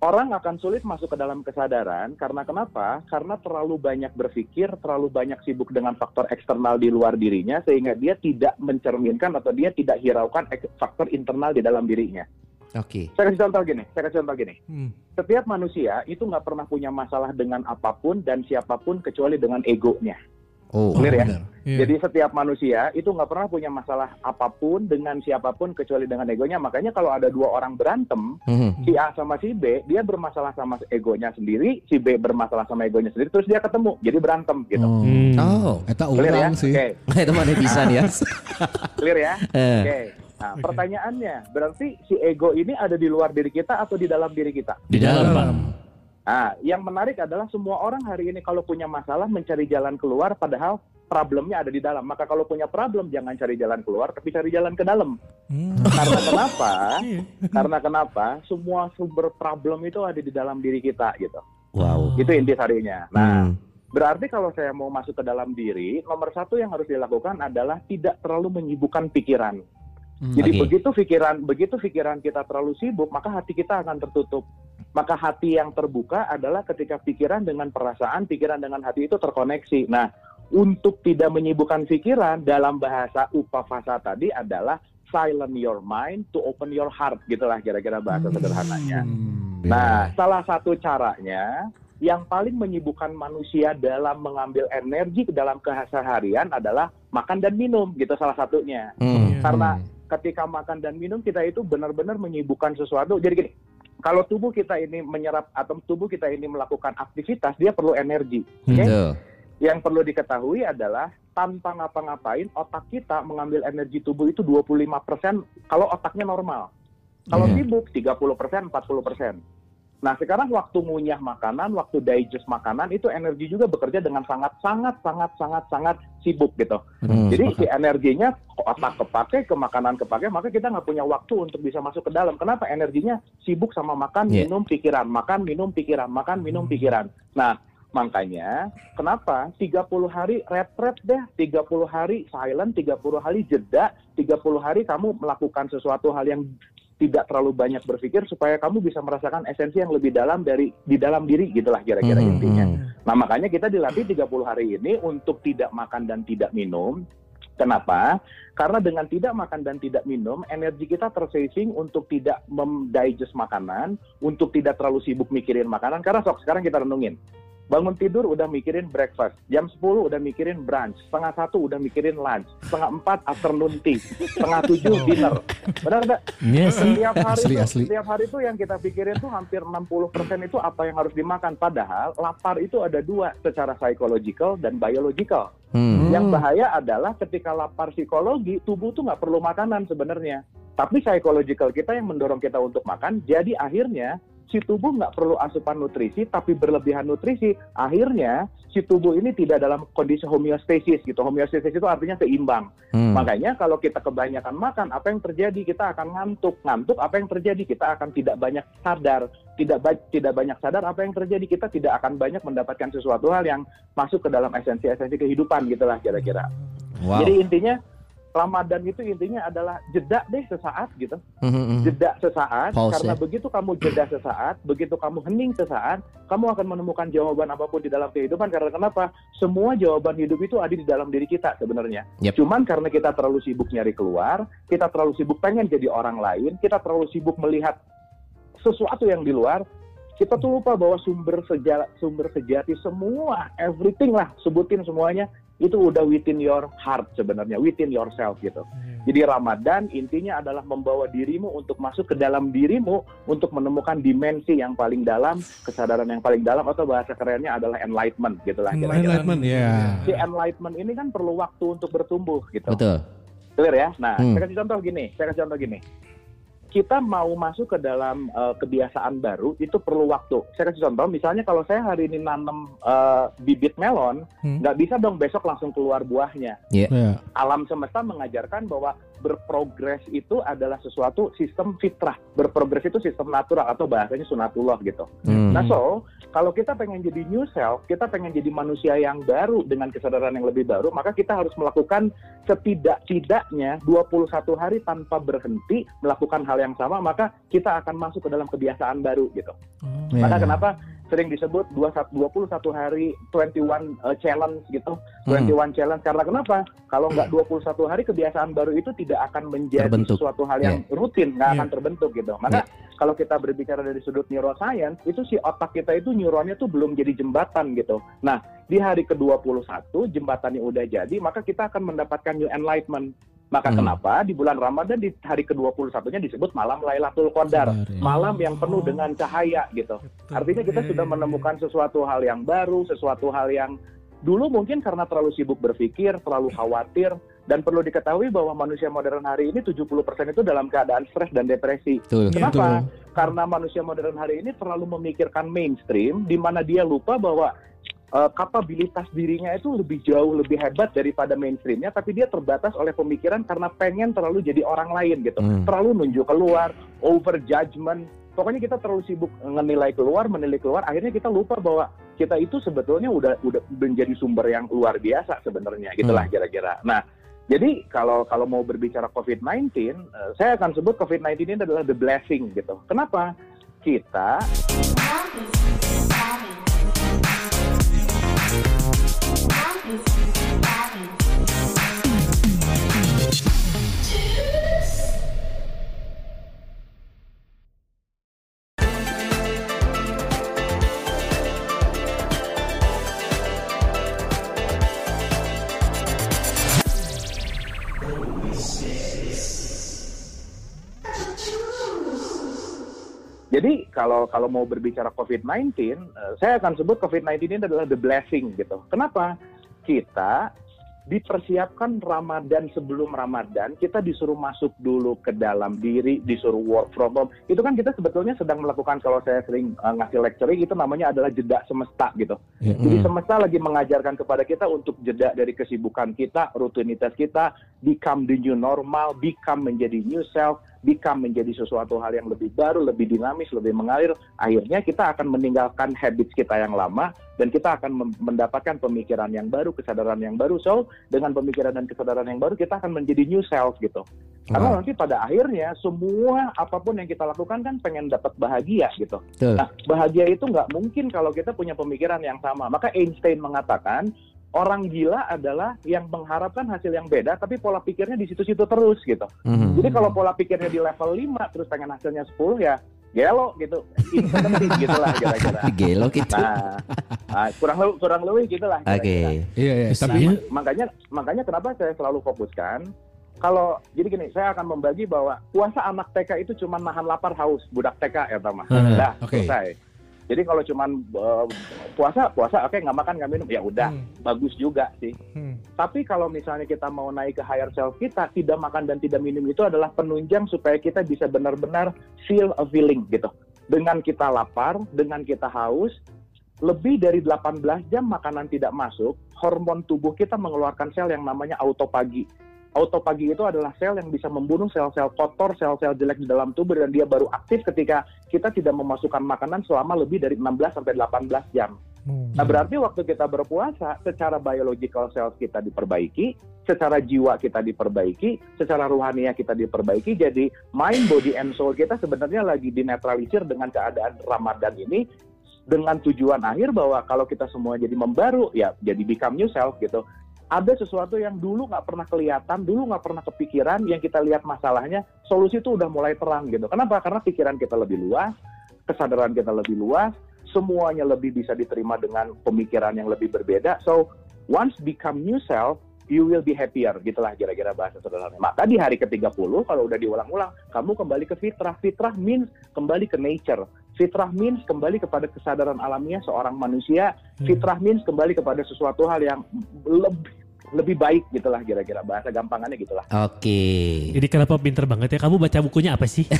orang akan sulit masuk ke dalam kesadaran karena kenapa? Karena terlalu banyak berpikir, terlalu banyak sibuk dengan faktor eksternal di luar dirinya sehingga dia tidak mencerminkan atau dia tidak hiraukan faktor internal di dalam dirinya. Oke. Saya kasih contoh gini, saya kasih contoh gini. Hmm. Setiap manusia itu nggak pernah punya masalah dengan apa pun dan siapa pun kecuali dengan egonya. Oh, Clear ya? benar. Iya. Jadi setiap manusia itu nggak pernah punya masalah apa pun dengan siapa pun kecuali dengan egonya. Makanya kalau ada dua orang berantem, Mhm. si A sama si B, dia bermasalah sama egonya sendiri, si B bermasalah sama egonya sendiri, terus dia ketemu, jadi berantem gitu. Oh. Hmm. Oh, Eta Clear ya? sih. Oke, (laughs) itu mana bisa ya? clear ya? (laughs) Eh. Oke. Nah, pertanyaannya, berarti si ego ini ada di luar diri kita atau di dalam diri kita? Di dalam. Nah, yang menarik adalah semua orang hari ini kalau punya masalah mencari jalan keluar, padahal problemnya ada di dalam. Maka kalau punya problem jangan cari jalan keluar, tapi cari jalan ke dalam. Hmm. Karena (laughs) kenapa? Iya. Karena kenapa? Semua sumber problem itu ada di dalam diri kita gitu. Wow. Itu intisarinya. Nah, Hmm. berarti kalau saya mau masuk ke dalam diri, nomor satu yang harus dilakukan adalah tidak terlalu menyibukkan pikiran. Hmm. Jadi Oke. begitu pikiran begitu pikiran kita terlalu sibuk, maka hati kita akan tertutup. Maka hati yang terbuka adalah ketika pikiran dengan perasaan, pikiran dengan hati itu terkoneksi. Nah, untuk tidak menyibukkan pikiran dalam bahasa upafasa tadi adalah silent your mind to open your heart, gitulah kira-kira bahasa sederhananya. Hmm, Nah, iya. salah satu caranya yang paling menyibukkan manusia dalam mengambil energi ke dalam keseharian adalah makan dan minum, gitu salah satunya. Hmm. Karena ketika makan dan minum kita itu benar-benar menyibukkan sesuatu. Jadi gini, kalau tubuh kita ini menyerap atau tubuh kita ini melakukan aktivitas, dia perlu energi. Oke? Betul. Yang perlu diketahui adalah tanpa ngapa-ngapain otak kita mengambil energi tubuh itu 25% kalau otaknya normal. Kalau Iya. sibuk 30%, 40%. Nah, sekarang waktu ngunyah makanan, waktu digest makanan itu energi juga bekerja dengan sangat sangat sangat sangat sangat sibuk gitu. Hmm. Jadi si energinya otak kepake, ke makanan kepake, maka kita nggak punya waktu untuk bisa masuk ke dalam. Kenapa? Energinya sibuk sama makan, Yeah. minum, pikiran, makan, minum, pikiran, makan, minum, pikiran. Nah, makanya kenapa 30 hari retret deh, 30 hari silent, 30 hari jeda, 30 hari kamu melakukan sesuatu hal yang tidak terlalu banyak berpikir supaya kamu bisa merasakan esensi yang lebih dalam dari di dalam diri gitulah kira-kira Hmm, intinya. hmm. Nah, makanya kita dilatih 30 hari ini untuk tidak makan dan tidak minum. Kenapa? Karena dengan tidak makan dan tidak minum, energi kita tersaving untuk tidak mendigest makanan, untuk tidak terlalu sibuk mikirin makanan. Karena sok sekarang kita renungin. Bangun tidur udah mikirin breakfast, jam 10 udah mikirin brunch, setengah satu udah mikirin lunch, setengah empat afternoon tea, setengah tujuh dinner. Benar nggak? Sih. Setiap hari Asli, itu, asli. setiap hari itu yang kita pikirin tuh hampir 60% itu apa yang harus dimakan. Padahal lapar itu ada dua, secara psychological dan biological. Hmm. Yang bahaya adalah ketika lapar psikologi, tubuh tuh nggak perlu makanan sebenarnya. Tapi psychological kita yang mendorong kita untuk makan, jadi akhirnya si tubuh nggak perlu asupan nutrisi, tapi berlebihan nutrisi. Akhirnya si tubuh ini tidak dalam kondisi homeostasis gitu. Homeostasis itu artinya seimbang. Hmm. Makanya kalau kita kebanyakan makan, apa yang terjadi? Kita akan ngantuk. Ngantuk, apa yang terjadi? Kita akan tidak banyak sadar. Tidak ba- tidak banyak sadar, apa yang terjadi? Kita tidak akan banyak mendapatkan sesuatu hal yang masuk ke dalam esensi-esensi kehidupan gitulah kira-kira. Wow. Jadi intinya Ramadan itu intinya adalah jeda deh sesaat gitu. Hmm, hmm, hmm. Jeda sesaat Pause, karena ya. begitu kamu jeda sesaat, begitu kamu hening sesaat, kamu akan menemukan jawaban apa pun di dalam kehidupan karena kenapa? Semua jawaban hidup itu ada di dalam diri kita sebenarnya. Yep. Cuman karena kita terlalu sibuk nyari keluar, kita terlalu sibuk pengen jadi orang lain, kita terlalu sibuk melihat sesuatu yang di luar, kita tuh lupa bahwa sumber sejati, sumber sejati semua, everything lah, sebutin semuanya, itu udah within your heart sebenarnya, within yourself gitu. Jadi Ramadan intinya adalah membawa dirimu untuk masuk ke dalam dirimu untuk menemukan dimensi yang paling dalam, kesadaran yang paling dalam atau bahasa kerennya adalah enlightenment gitu lah kira-kira. Enlightenment ya. Si enlightenment ini kan perlu waktu untuk bertumbuh gitu. Betul. Clear ya? Nah, Hmm. saya kasih contoh gini, saya kasih contoh gini. Kita mau masuk ke dalam eh, kebiasaan baru itu perlu waktu. Saya kasih contoh, misalnya kalau saya hari ini nanam eh, bibit melon, Hmm. nggak bisa dong besok langsung keluar buahnya. Ya. Alam semesta mengajarkan bahwa berprogres itu adalah sesuatu sistem fitrah. Berprogres itu sistem natural atau bahasanya sunatullah gitu. Hmm. Nah so, kalau kita pengen jadi new self, kita pengen jadi manusia yang baru dengan kesadaran yang lebih baru, maka kita harus melakukan setidak-tidaknya 21 hari tanpa berhenti melakukan hal yang sama, maka kita akan masuk ke dalam kebiasaan baru gitu. Ya. Maka kenapa sering disebut 21 21 hari 21 uh, challenge gitu. Hmm. 21 challenge karena kenapa? Kalau nggak 21 hari kebiasaan baru itu tidak akan menjadi Terbentuk. sesuatu hal yang rutin, nggak Iya. akan terbentuk gitu. Maka kalau kita berbicara dari sudut neuroscience, itu si otak kita itu neuronnya tuh belum jadi jembatan gitu. Nah, di hari ke-21 jembatannya udah jadi, maka kita akan mendapatkan new enlightenment. Maka Hmm. kenapa di bulan Ramadan di hari ke-21-nya disebut malam Lailatul Qadar, ya. malam yang penuh dengan cahaya gitu. Artinya kita sudah menemukan sesuatu hal yang baru, sesuatu hal yang dulu mungkin karena terlalu sibuk berpikir, terlalu khawatir, dan perlu diketahui bahwa manusia modern hari ini 70% itu dalam keadaan stres dan depresi. Betul. Kenapa? Karena manusia modern hari ini terlalu memikirkan mainstream, di mana dia lupa bahwa eh, kapabilitas dirinya itu lebih jauh lebih hebat daripada mainstreamnya, tapi dia terbatas oleh pemikiran karena pengen terlalu jadi orang lain gitu, Hmm. terlalu nunjuk keluar, over judgment. Pokoknya kita terlalu sibuk menilai keluar, menilai keluar, akhirnya kita lupa bahwa kita itu sebetulnya udah udah menjadi sumber yang luar biasa sebenarnya, gitulah kira-kira. Nah, jadi kalau kalau mau berbicara COVID-19, eh, saya akan sebut COVID-19 ini adalah the blessing gitu. Kenapa? Kita kalau kalau mau berbicara COVID-19, eh, saya akan sebut COVID-19 ini adalah the blessing gitu. Kenapa? Kita dipersiapkan Ramadan sebelum Ramadan, kita disuruh masuk dulu ke dalam diri, disuruh work from home. Itu kan kita sebetulnya sedang melakukan kalau saya sering eh, ngasih lecturing itu namanya adalah jeda semesta gitu. Ya. Jadi semesta lagi mengajarkan kepada kita untuk jeda dari kesibukan kita, rutinitas kita, become the new normal, become menjadi new self, become menjadi sesuatu hal yang lebih baru, lebih dinamis, lebih mengalir. Akhirnya kita akan meninggalkan habits kita yang lama dan kita akan mendapatkan pemikiran yang baru, kesadaran yang baru. So, dengan pemikiran dan kesadaran yang baru kita akan menjadi new self gitu. Karena Wow. nanti pada akhirnya semua apa pun yang kita lakukan kan pengen dapat bahagia gitu. Betul. Nah, bahagia itu nggak mungkin kalau kita punya pemikiran yang sama. Maka Einstein mengatakan orang gila adalah yang mengharapkan hasil yang beda, tapi pola pikirnya di situ-situ terus gitu. Mhm. Jadi kalau pola pikirnya di level 5 terus pengen hasilnya 10 ya gelo gitu, (laughs) gitu lah kira-kira. Gelo gitu. Nah, nah, kurang lebih kurang lebih gitulah. Oke. kira-kira. Iya, iya. Tapi Saya Makanya makanya kenapa saya selalu fokuskan kalau jadi gini, saya akan membagi bahwa puasa anak TK itu cuma nahan lapar haus budak TK ya Tama. Hmm. Dah, Oke. selesai. Jadi kalau cuman eh, puasa puasa oke nggak makan nggak minum ya udah Hmm. bagus juga sih. Hmm. Tapi kalau misalnya kita mau naik ke higher self kita tidak makan dan tidak minum itu adalah penunjang supaya kita bisa benar-benar feel a feeling gitu. Dengan kita lapar, dengan kita haus, lebih dari 18 jam makanan tidak masuk, hormon tubuh kita mengeluarkan sel yang namanya autopagi. Autopagi itu adalah sel yang bisa membunuh sel-sel kotor, sel-sel jelek di dalam tubuh dan dia baru aktif ketika kita tidak memasukkan makanan selama lebih dari 16 sampai 18 jam. Hmm. Nah berarti waktu kita berpuasa, secara biological cells kita diperbaiki, secara jiwa kita diperbaiki, secara ruhania kita diperbaiki, jadi mind, body, and soul kita sebenarnya lagi dinetralisir dengan keadaan Ramadan ini dengan tujuan akhir bahwa kalau kita semua jadi membaru, ya jadi become new self gitu. Ada sesuatu yang dulu nggak pernah kelihatan, dulu nggak pernah kepikiran, yang kita lihat masalahnya, solusi itu udah mulai terang gitu. Kenapa? Karena pikiran kita lebih luas, kesadaran kita lebih luas, semuanya lebih bisa diterima dengan pemikiran yang lebih berbeda. So once become new self, you will be happier. Gitulah kira-kira bahasa sederhananya. Maka di hari ke-30 kalau udah diulang-ulang, kamu kembali ke fitrah. Fitrah means kembali ke nature. Fitrah means kembali kepada kesadaran alamiah seorang manusia. Fitrah means kembali kepada sesuatu hal yang lebih lebih baik gitulah kira-kira bahasa gampangannya gitulah. Oke. Jadi kenapa pinter banget ya? Kamu baca bukunya apa sih? (laughs)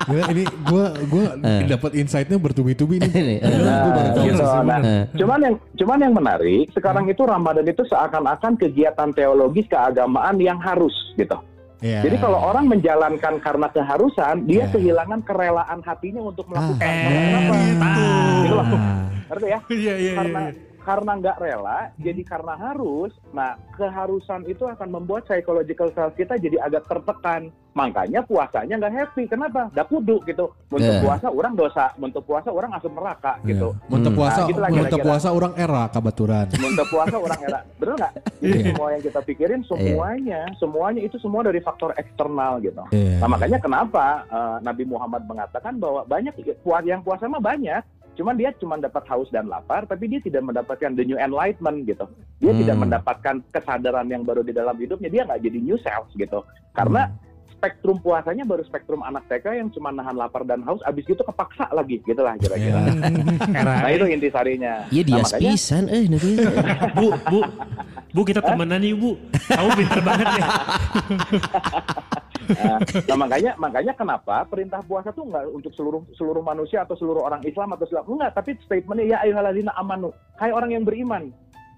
Gila, ini gue gue dapat insight-nya bertubi-tubi nih. Ini, eh. Gua baru Nah, tahu gitu. Nah. Eh. cuman yang cuman yang menarik sekarang itu Ramadan itu seakan-akan kegiatan teologis keagamaan yang harus gitu. Iya. Jadi kalau orang menjalankan karena keharusan, dia Ya. kehilangan kerelaan hatinya untuk melakukan. Eh, Karena kenapa? gitu. Gitu loh. Ah. Ngerti ya? Iya iya iya. Karena nggak rela, jadi karena harus. Nah, keharusan itu akan membuat psychological self kita jadi agak tertekan. Makanya puasanya nggak happy. Kenapa? Dah kudu gitu. Untuk Yeah. puasa orang dosa, untuk puasa orang asup neraka gitu. Untuk Hmm. puasa, Nah, gitu (laughs) untuk puasa orang era kabaturan. Untuk puasa orang era, bener nggak? Itu semua yang kita pikirin semuanya, semuanya itu semua dari faktor eksternal gitu. Iya. Nah makanya kenapa eh, Nabi Muhammad mengatakan bahwa banyak yang puasa mah banyak, cuman dia cuma dapat haus dan lapar, tapi dia tidak mendapatkan the new enlightenment gitu. Dia Hmm. tidak mendapatkan kesadaran yang baru di dalam hidupnya, dia nggak jadi new self gitu. Karena spektrum puasanya baru spektrum anak TK yang cuma nahan lapar dan haus, abis itu kepaksa lagi, gitulah kira-kira. (laughs) Nah itu intisarinya. Iya dia nah, makanya pisan eh nanti. (laughs) Bu, bu, bu kita temenan nih bu. Kamu pinter banget ya. (laughs) Nah, nah, makanya makanya kenapa perintah puasa tuh nggak untuk seluruh seluruh manusia atau seluruh orang Islam atau Islam enggak, tapi statementnya ya ayyuhalladzina amanu, hai orang yang beriman.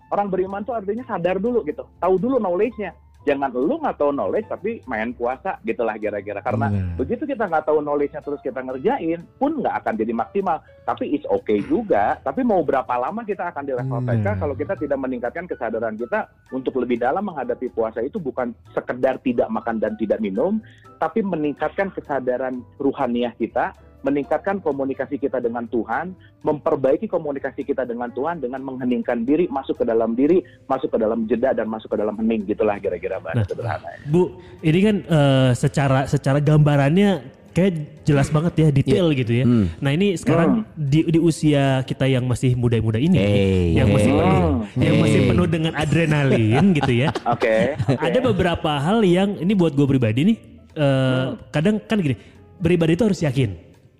Orang beriman tuh artinya sadar dulu gitu, tahu dulu knowledge-nya. Jangan lu nggak tahu knowledge tapi main puasa gitulah kira-kira. Karena Benar. begitu kita nggak tahu knowledge-nya terus kita ngerjain pun nggak akan jadi maksimal. Tapi it's okay juga. Tapi mau berapa lama kita akan di level Hmm. TK kalau kita tidak meningkatkan kesadaran kita untuk lebih dalam menghadapi puasa itu bukan sekedar tidak makan dan tidak minum, tapi meningkatkan kesadaran ruhaniah kita, meningkatkan komunikasi kita dengan Tuhan, memperbaiki komunikasi kita dengan Tuhan dengan mengheningkan diri, masuk ke dalam diri, masuk ke dalam jeda dan masuk ke dalam hening gitulah kira-kira bahasa Nah. sederhana. Bu, ini kan eh, secara secara gambarannya kayak jelas banget ya detail gitu ya. Hmm. Nah ini sekarang di, di usia kita yang masih muda-muda ini, Hey, yang masih hey. penuh, yang masih Hey. penuh dengan adrenalin (laughs) gitu ya. Oke. oke. Ada beberapa hal yang ini buat gue pribadi nih, eh, kadang kan gini, beribadah itu harus yakin.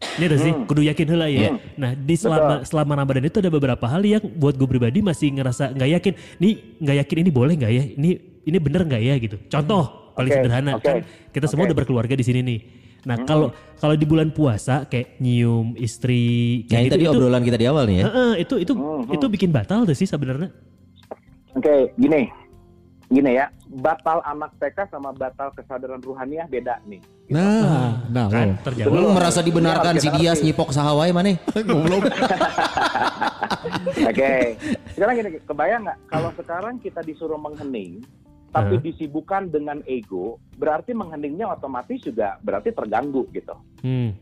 Ini ada sih, kudu yakin lah ya. Nah di selama selama Ramadan itu ada beberapa hal yang buat gue pribadi masih ngerasa nggak yakin. Nih nggak yakin ini boleh nggak ya? Ini ini bener nggak ya gitu. Contoh paling Oke, sederhana oke, kan kita semua oke. udah berkeluarga di sini nih. Nah kalau kalau di bulan puasa kayak nyium istri kayak ini gitu, tadi itu, obrolan kita di awal nih ya. Heeh, itu itu itu bikin batal tuh sih sebenarnya. Oke, gini. Gini ya, batal anak TK sama batal kesadaran ruhaniah beda nih. Nah, nah, Kan oh. terjawab. Lu merasa dibenarkan si Dias nyipok sahawai mana? (laughs) Oke, sekarang gini, kebayang nggak kalau sekarang kita disuruh menghening, tapi Hah? disibukkan dengan ego, berarti mengheningnya otomatis juga berarti terganggu gitu. Hmm.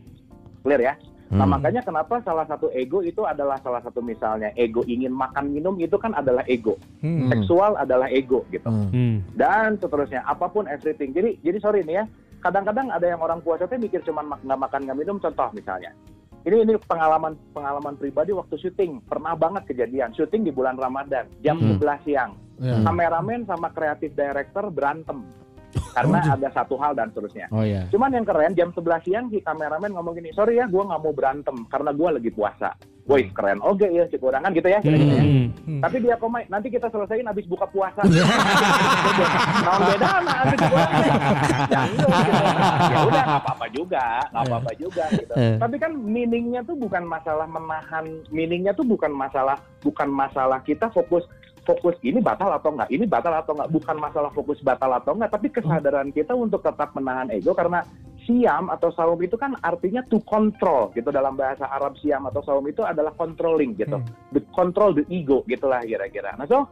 Clear ya? Nah Hmm. makanya kenapa salah satu ego itu adalah salah satu misalnya ego ingin makan minum itu kan adalah ego, Hmm. seksual adalah ego gitu. Hmm. Hmm. dan seterusnya apa pun everything jadi jadi sorry nih ya kadang-kadang ada yang orang puasa tuh mikir cuman mak- nggak makan nggak minum contoh misalnya ini ini pengalaman pengalaman pribadi waktu syuting pernah banget kejadian syuting di bulan Ramadan jam Hmm. 11 siang Ya. kameramen sama kreatif director berantem karena ada satu hal dan seterusnya Oh ya. cuman yang keren jam 11 siang si kameramen ngomong gini sorry ya gua nggak mau berantem karena gua lagi puasa Woi keren oke ya orang kan gitu ya kira-kira ya. Hmm. Tapi dia komai, nanti kita selesaiin abis buka puasa. (laughs) Tahun beda sama abis. Ya (laughs) iya, gitu. Ya udah nggak apa-apa juga, nggak apa-apa juga gitu. Tapi kan meaningnya tuh bukan masalah menahan, meaningnya tuh bukan masalah, bukan masalah kita fokus fokus ini batal atau enggak, ini batal atau enggak, bukan masalah fokus batal atau enggak, tapi kesadaran kita untuk tetap menahan ego karena siam atau saum itu kan artinya to control gitu dalam bahasa Arab siam atau saum itu adalah controlling gitu, the control the ego gitulah kira-kira. Nah so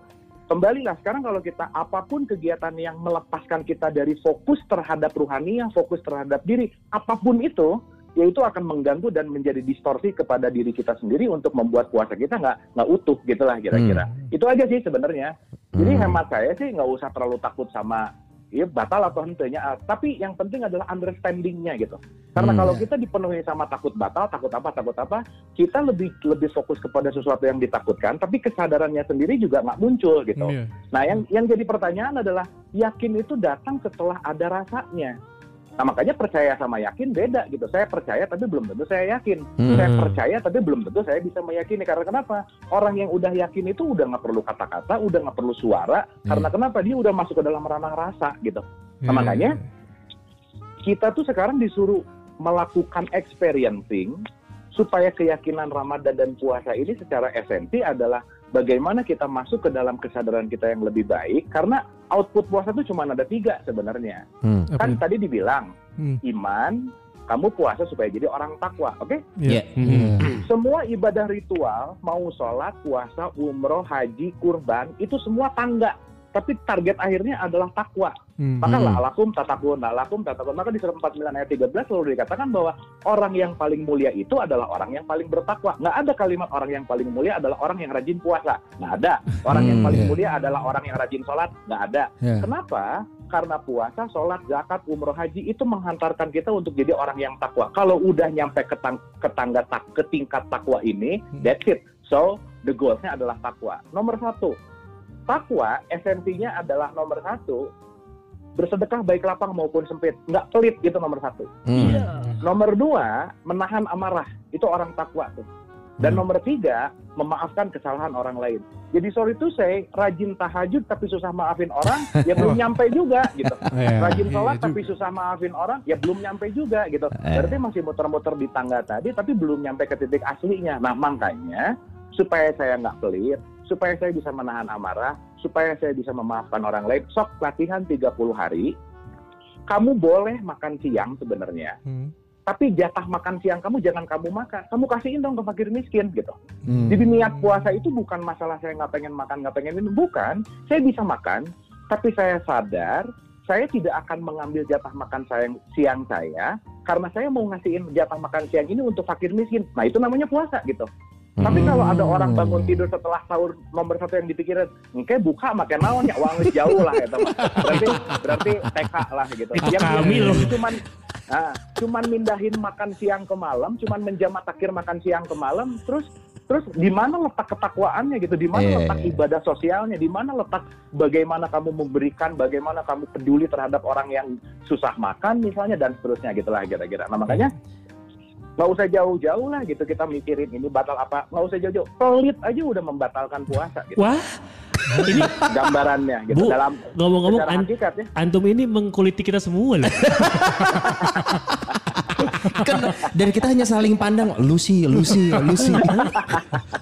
kembalilah sekarang kalau kita apa pun kegiatan yang melepaskan kita dari fokus terhadap rohani, yang fokus terhadap diri, apa pun itu ya itu akan mengganggu dan menjadi distorsi kepada diri kita sendiri untuk membuat puasa kita nggak nggak utuh gitulah kira-kira. Itu aja sih sebenarnya. Jadi Hmm. hemat saya sih nggak usah terlalu takut sama ya batal atau hentenya. Ah, Tapi yang penting adalah understandingnya gitu. Karena Hmm. kalau kita dipenuhi sama takut batal, takut apa, takut apa, kita lebih lebih fokus kepada sesuatu yang ditakutkan. Tapi kesadarannya sendiri juga nggak muncul gitu. Iya. Nah, yang yang jadi pertanyaan adalah yakin itu datang setelah ada rasanya. Nah, makanya percaya sama yakin beda gitu. Saya percaya tapi belum tentu saya yakin. Hmm. Saya percaya tapi belum tentu saya bisa meyakini. Karena kenapa? Orang yang udah yakin itu udah nggak perlu kata-kata, udah nggak perlu suara. Karena kenapa? Dia udah masuk ke dalam ranah rasa gitu. Nah, Iya. makanya kita tuh sekarang disuruh melakukan experiencing supaya keyakinan Ramadan dan puasa ini secara esensi adalah bagaimana kita masuk ke dalam kesadaran kita yang lebih baik karena output puasa itu cuma ada tiga sebenarnya Hmm. Kan tadi dibilang Hmm. iman kamu puasa supaya jadi orang takwa oke Iya. Ya. Semua ibadah ritual, mau sholat, puasa, umroh, haji, kurban, itu semua tangga. Tapi target akhirnya adalah takwa. Hmm. Maka Hmm. la'alakum tatakun, la'alakum tatakun. Maka di surat 49 ayat 13 selalu dikatakan bahwa orang yang paling mulia itu adalah orang yang paling bertakwa. Nggak ada kalimat orang yang paling mulia adalah orang yang rajin puasa. Nggak ada. Orang yang Hmm, paling iya. mulia adalah orang yang rajin sholat. Nggak ada. Ya. Kenapa? Karena puasa, sholat, zakat, umroh, haji itu menghantarkan kita untuk jadi orang yang takwa. Kalau udah nyampe ke, tang- ke tangga tak, ke tingkat takwa ini, Hmm. that's it. So, the goalsnya adalah takwa. Nomor satu, takwa esensinya adalah nomor satu, bersedekah baik lapang maupun sempit. Nggak pelit gitu nomor satu. Hmm. Nomor dua, menahan amarah. Itu orang takwa tuh. Dan Hmm. nomor tiga, memaafkan kesalahan orang lain. Jadi sorry to say, rajin tahajud tapi susah maafin orang, (laughs) ya belum nyampe juga gitu. Iya, Rajin sholat juga. tapi susah maafin orang, ya belum nyampe juga gitu. Berarti masih muter-muter di tangga tadi, tapi belum nyampe ke titik aslinya. Nah makanya, supaya saya nggak pelit, supaya saya bisa menahan amarah, supaya saya bisa memaafkan orang lain, sok latihan 30 hari, kamu boleh makan siang sebenarnya. Hmm. Tapi jatah makan siang kamu jangan kamu makan, kamu kasihin dong ke fakir miskin gitu. Hmm. Jadi niat puasa itu bukan masalah saya nggak pengen makan, nggak pengen minum, bukan. Saya bisa makan, tapi saya sadar saya tidak akan mengambil jatah makan saya siang saya karena saya mau ngasihin jatah makan siang ini untuk fakir miskin. Nah itu namanya puasa gitu. Tapi kalau ada orang bangun tidur setelah sahur nomor satu yang dipikirin, engke buka makan naon ya uang jauh lah ya teman. Berarti berarti TK lah gitu. Itu Yang kami loh. cuman ah, cuman mindahin makan siang ke malam, cuman menjamak takir makan siang ke malam, terus terus di mana letak ketakwaannya gitu, di mana Iya, letak iya. ibadah sosialnya, di mana letak bagaimana kamu memberikan, bagaimana kamu peduli terhadap orang yang susah makan misalnya dan seterusnya gitulah kira-kira. Nah makanya nggak usah jauh-jauh lah gitu kita mikirin ini batal apa. Nggak usah jauh-jauh. Pelit aja udah membatalkan puasa gitu. Wah, ini gambarannya gitu Bu, dalam ngomong-ngomong an- antum ini mengkuliti kita semua loh. (laughs) (laughs) Kan, dan kita hanya saling pandang, lu sih, lu sih, lu sih.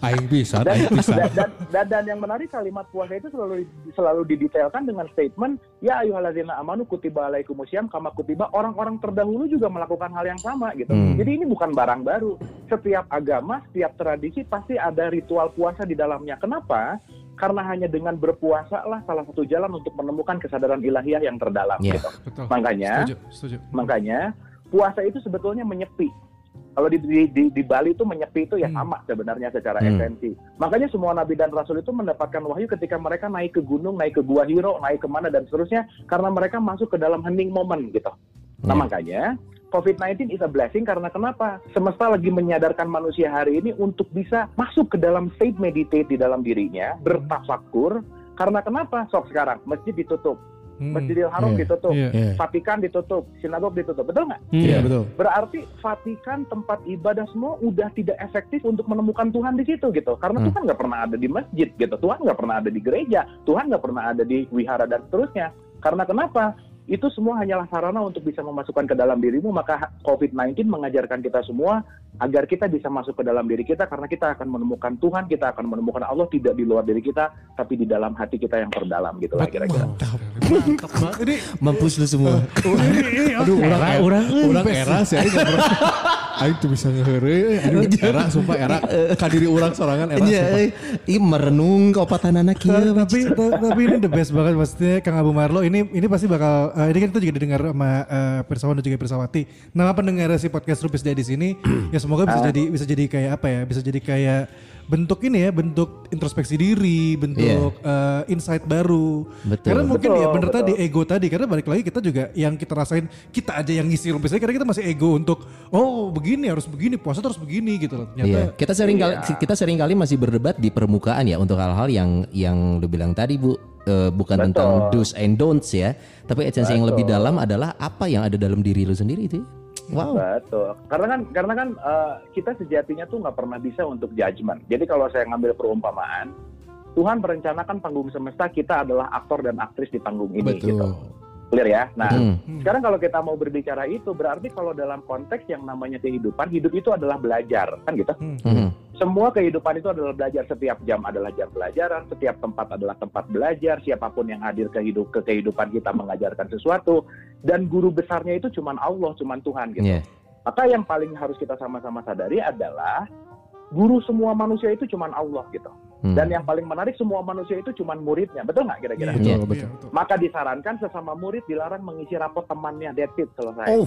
Aing bisa, dan, aing bisa. dan, dan, dan, dan yang menarik kalimat puasa itu selalu selalu didetailkan dengan statement ya ayuhallazina amanu kutiba alaikumusiyam kama kutiba orang-orang terdahulu juga melakukan hal yang sama gitu. Hmm. Jadi ini bukan barang baru. Setiap agama, setiap tradisi pasti ada ritual puasa di dalamnya. Kenapa? Karena hanya dengan berpuasa lah salah satu jalan untuk menemukan kesadaran ilahiyah yang terdalam Iya. gitu. Betul. Makanya Setuju, setuju. Makanya puasa itu sebetulnya menyepi. Kalau di, di, di, di Bali itu menyepi itu ya Hmm. sama sebenarnya secara Hmm. esensi. Makanya semua nabi dan rasul itu mendapatkan wahyu ketika mereka naik ke gunung, naik ke gua Hiro, naik ke mana dan seterusnya karena mereka masuk ke dalam hening moment gitu. Nah Ya. makanya COVID-19 is a blessing karena kenapa? Semesta lagi menyadarkan manusia hari ini untuk bisa masuk ke dalam state meditate di dalam dirinya, bertafakur. Karena kenapa? Sok sekarang masjid ditutup, Hmm. Masjidil Haram Iya. ditutup, Iya. Iya. Vatikan ditutup, sinagog ditutup, betul nggak? Hmm. Iya, betul. Berarti Vatikan tempat ibadah semua udah tidak efektif untuk menemukan Tuhan di situ gitu. Karena Hmm. Tuhan nggak pernah ada di masjid gitu. Tuhan nggak pernah ada di gereja. Tuhan nggak pernah ada di wihara dan seterusnya. Karena kenapa? Itu semua hanyalah sarana untuk bisa memasukkan ke dalam dirimu. Maka COVID-19 mengajarkan kita semua agar kita bisa masuk ke dalam diri kita karena kita akan menemukan Tuhan, kita akan menemukan Allah tidak di luar diri kita, tapi di dalam hati kita yang terdalam gitu lah kira-kira. Ini Mampus lu semua. Aduh, orang Era, era, orang, eh, orang era sih aing nggak pernah. Aing tuh bisa ngeheure, aduh era sumpah era kadiri orang sorangan era. Iya, sumpah. eh. Ih merenung keopatan anak Ta- kieu. tapi ta- tapi ini the best banget maksudnya Kang Abu Marlo ini ini pasti bakal eh, ini kan kita juga didengar sama eh, Pirsawan dan juga Pirsawati. Nama pendengar si podcast Rupis Dia di sini (clears throat) ya semoga bisa jadi bisa jadi kayak apa ya? Bisa jadi kayak bentuk ini ya, bentuk introspeksi diri, bentuk eh, insight baru. Betul. Karena mungkin Betul, ya bener betul. tadi ego tadi karena balik lagi kita juga yang kita rasain kita aja yang ngisi Rupis Dia, karena kita masih ego untuk oh begini harus begini, puasa terus begini gitu loh. Ternyata Iya, kita sering kali Iya. kita sering kali masih berdebat di permukaan ya untuk hal-hal yang yang lu bilang tadi Bu Eh, bukan Betul. tentang do's and don'ts ya, tapi esensi yang lebih dalam adalah apa yang ada dalam diri lu sendiri itu. Wow. Betul. Karena kan karena kan eh, kita sejatinya tuh nggak pernah bisa untuk judgement. Jadi kalau saya ngambil perumpamaan, Tuhan merencanakan panggung semesta kita adalah aktor dan aktris di panggung ini. Betul. Gitu. Clear ya? Nah, Hmm. sekarang kalau kita mau berbicara itu, berarti kalau dalam konteks yang namanya kehidupan, hidup itu adalah belajar, kan gitu? Hmm. Semua kehidupan itu adalah belajar. Setiap jam adalah jam pelajaran, setiap tempat adalah tempat belajar. Siapa pun yang hadir ke hidup ke kehidupan kita mengajarkan sesuatu, dan guru besarnya itu cuman Allah, cuman Tuhan gitu. Iya. Maka yang paling harus kita sama-sama sadari adalah guru semua manusia itu cuman Allah gitu. Hmm. Dan yang paling menarik semua manusia itu cuman muridnya. Betul nggak kira-kira? Iya. Betul, betul. Iya, betul. Maka disarankan sesama murid dilarang mengisi rapot temannya. It, selesai. Oh,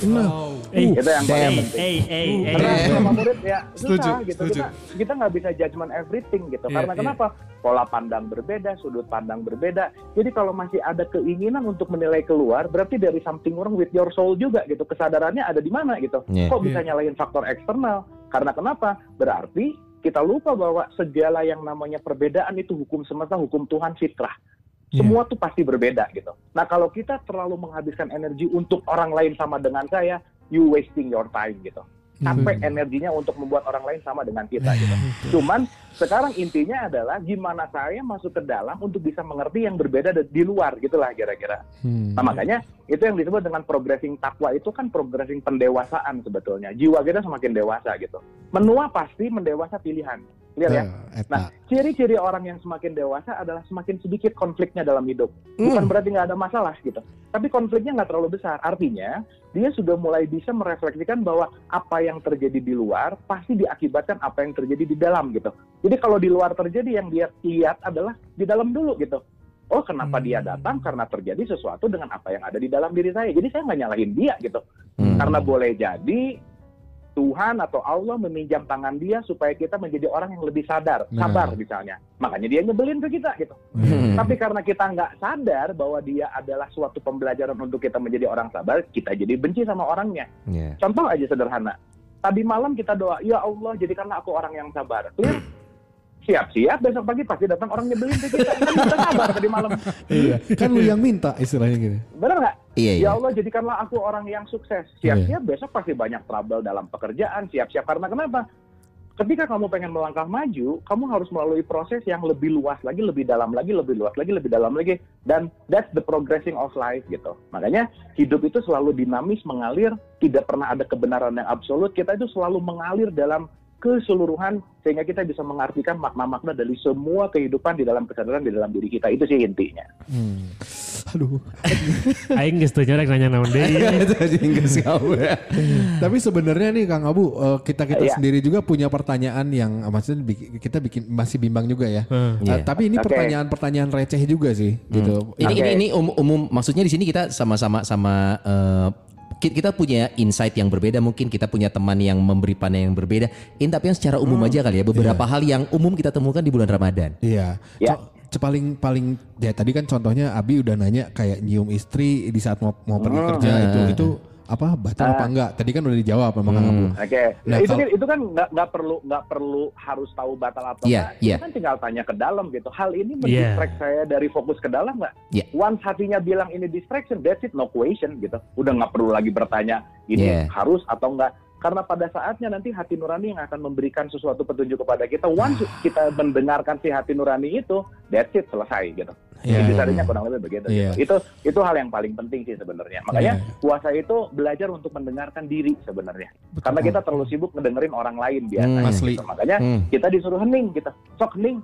Eh, itu yang paling damn. penting. eh, eh, eh. Karena sama murid ya Setuju, susah gitu. setuju. Kita kita nggak bisa judgment everything gitu. Iya, Karena iya. kenapa? Pola pandang berbeda, sudut pandang berbeda. Jadi kalau masih ada keinginan untuk menilai keluar, berarti dari something wrong with your soul juga gitu. Kesadarannya ada di mana gitu. Iya. Kok bisa nyalahin faktor eksternal? Karena kenapa? Berarti kita lupa bahwa segala yang namanya perbedaan itu hukum semesta, hukum Tuhan fitrah. Iya. Semua tuh pasti berbeda gitu. Nah kalau kita terlalu menghabiskan energi untuk orang lain sama dengan saya, you wasting your time gitu. Capek energinya untuk membuat orang lain sama dengan kita gitu. Cuman sekarang intinya adalah gimana saya masuk ke dalam untuk bisa mengerti yang berbeda da- di luar gitulah kira-kira. Hmm. Nah makanya itu yang disebut dengan progressing takwa itu kan progressing pendewasaan sebetulnya. Jiwa kita semakin dewasa gitu. Menua pasti mendewasa pilihan. Lihat ya. Nah, ciri-ciri orang yang semakin dewasa adalah semakin sedikit konfliknya dalam hidup. Bukan berarti nggak ada masalah gitu. Tapi konfliknya nggak terlalu besar. Artinya, dia sudah mulai bisa merefleksikan bahwa apa yang terjadi di luar pasti diakibatkan apa yang terjadi di dalam gitu. Jadi kalau di luar terjadi yang dia lihat adalah di dalam dulu gitu. Oh, kenapa dia datang? Karena terjadi sesuatu dengan apa yang ada di dalam diri saya. Jadi saya nggak nyalahin dia gitu. Hmm. Karena boleh jadi Tuhan atau Allah meminjam tangan dia supaya kita menjadi orang yang lebih sadar, Nah. sabar misalnya. Makanya dia nyebelin ke kita gitu. Hmm. Tapi karena kita nggak sadar bahwa dia adalah suatu pembelajaran untuk kita menjadi orang sabar, kita jadi benci sama orangnya. Iya. Contoh aja sederhana. Tadi malam kita doa, ya Allah jadikanlah aku orang yang sabar. Clear? Siap-siap besok pagi pasti datang orang nyebelin ke kita. Kan kita sabar tadi malam. Iya, kan lu yang minta istilahnya gitu. Bener nggak? Iya, iya. Ya Allah jadikanlah aku orang yang sukses. Siap-siap besok pasti banyak trouble dalam pekerjaan. Siap-siap karena kenapa? Ketika kamu pengen melangkah maju, kamu harus melalui proses yang lebih luas lagi, lebih dalam lagi, lebih luas lagi, lebih dalam lagi. Dan that's the progressing of life gitu. Makanya hidup itu selalu dinamis, mengalir, tidak pernah ada kebenaran yang absolut. Kita itu selalu mengalir dalam keseluruhan sehingga kita bisa mengartikan makna-makna dari semua kehidupan di dalam kesadaran di dalam diri kita. Itu sih intinya. Hmm. Aduh. (laughs) Aing geus teu nyorek nanya naon deui. (laughs) Tapi sebenarnya nih Kang Abu, kita kita Iya. sendiri juga punya pertanyaan yang eh, maksudnya kita bikin masih bimbang juga ya. Hmm. Eh, Iya. tapi ini pertanyaan-pertanyaan receh juga sih, gitu. Ini, Oke. ini ini umum, umum maksudnya di sini kita sama-sama sama eh, ki- kita punya insight yang berbeda mungkin kita punya teman yang memberi pandangan yang berbeda. Ini tapi yang secara umum aja kali ya beberapa hal yang umum kita temukan di bulan Ramadan. Iya. Ya. Co- ce- paling paling ya tadi kan contohnya Abi udah nanya kayak nyium istri di saat mau mau pergi kerja itu itu apa batal apa enggak? Tadi kan udah dijawab sama Kang Abu. Oke, Nah, itu kalau- kan itu kan nggak nggak perlu nggak perlu harus tahu batal atau Iya, enggak. iya. Itu kan tinggal tanya ke dalam gitu. Hal ini Iya. mendistract saya dari fokus ke dalam nggak? Iya. Once hatinya bilang ini distraction, that's it, no question gitu. Udah nggak perlu lagi bertanya ini Iya. harus atau enggak. Karena pada saatnya nanti hati nurani yang akan memberikan sesuatu petunjuk kepada kita. Once kita mendengarkan si hati nurani itu, that's it, selesai gitu. Iya. Intisarinya kurang lebih begitu. Iya. gitu. Itu itu hal yang paling penting sih sebenarnya. Makanya Iya. puasa itu belajar untuk mendengarkan diri sebenarnya. Karena kita terlalu sibuk ngedengerin orang lain biasanya. Hmm. Asli. gitu. Makanya Hmm. kita disuruh hening kita. Sok hening.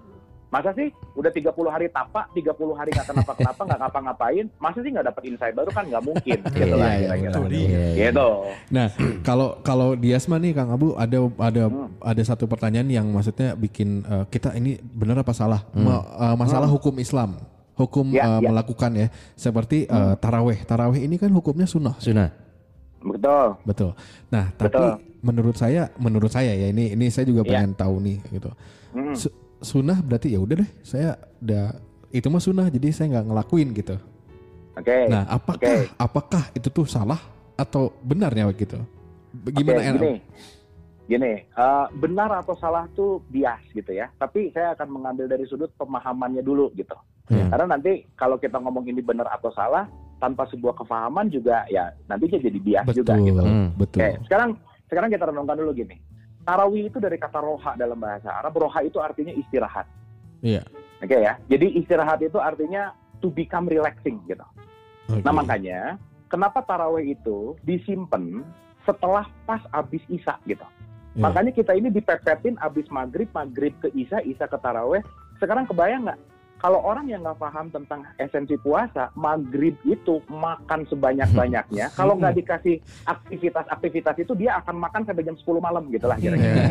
Masa sih udah 30 hari tapak, 30 hari nggak kenapa-kenapa, nggak ngapa-ngapain, masa sih nggak dapat insight baru kan nggak mungkin (laughs) gitu lah Iya, iya, kira-kira. Iya, iya. Gitu. Nah, kalau kalau di Asma nih Kang Abu ada ada Hmm. ada satu pertanyaan yang maksudnya bikin eh, kita ini benar apa salah? Ma- eh, masalah hukum Islam. Hukum Hmm. Ya, eh, ya. melakukan ya. Seperti eh, taraweh. Taraweh ini kan hukumnya sunnah. Sunnah. Betul. Betul. Nah, tapi Betul. menurut saya, menurut saya ya ini ini saya juga Ya. pengen tahu nih gitu. Hmm. Su- sunnah berarti ya udah deh, saya udah itu mah sunnah jadi saya nggak ngelakuin gitu. Oke. Nah, apakah Oke. apakah itu tuh salah atau benarnya gitu? Gimana ya? gini, gini, eh, benar atau salah tuh bias gitu ya. Tapi saya akan mengambil dari sudut pemahamannya dulu gitu. Ya. Karena nanti kalau kita ngomong ini benar atau salah tanpa sebuah kefahaman juga ya nantinya jadi bias Betul, juga gitu. Hmm. betul. Oke, sekarang sekarang kita renungkan dulu gini. Tarawih itu dari kata roha dalam bahasa Arab. Roha itu artinya istirahat. Iya. Oke ya. Jadi istirahat itu artinya to become relaxing gitu. Oke. Nah makanya kenapa tarawih itu disimpan setelah pas abis isya gitu. Iya. Makanya kita ini dipepetin abis maghrib, maghrib ke isya, isya ke tarawih. Sekarang kebayang nggak? kalau orang yang nggak paham tentang esensi puasa, maghrib itu makan sebanyak-banyaknya. (laughs) Kalau nggak dikasih aktivitas-aktivitas itu, dia akan makan sampai jam 10 malam gitu lah kira-kira.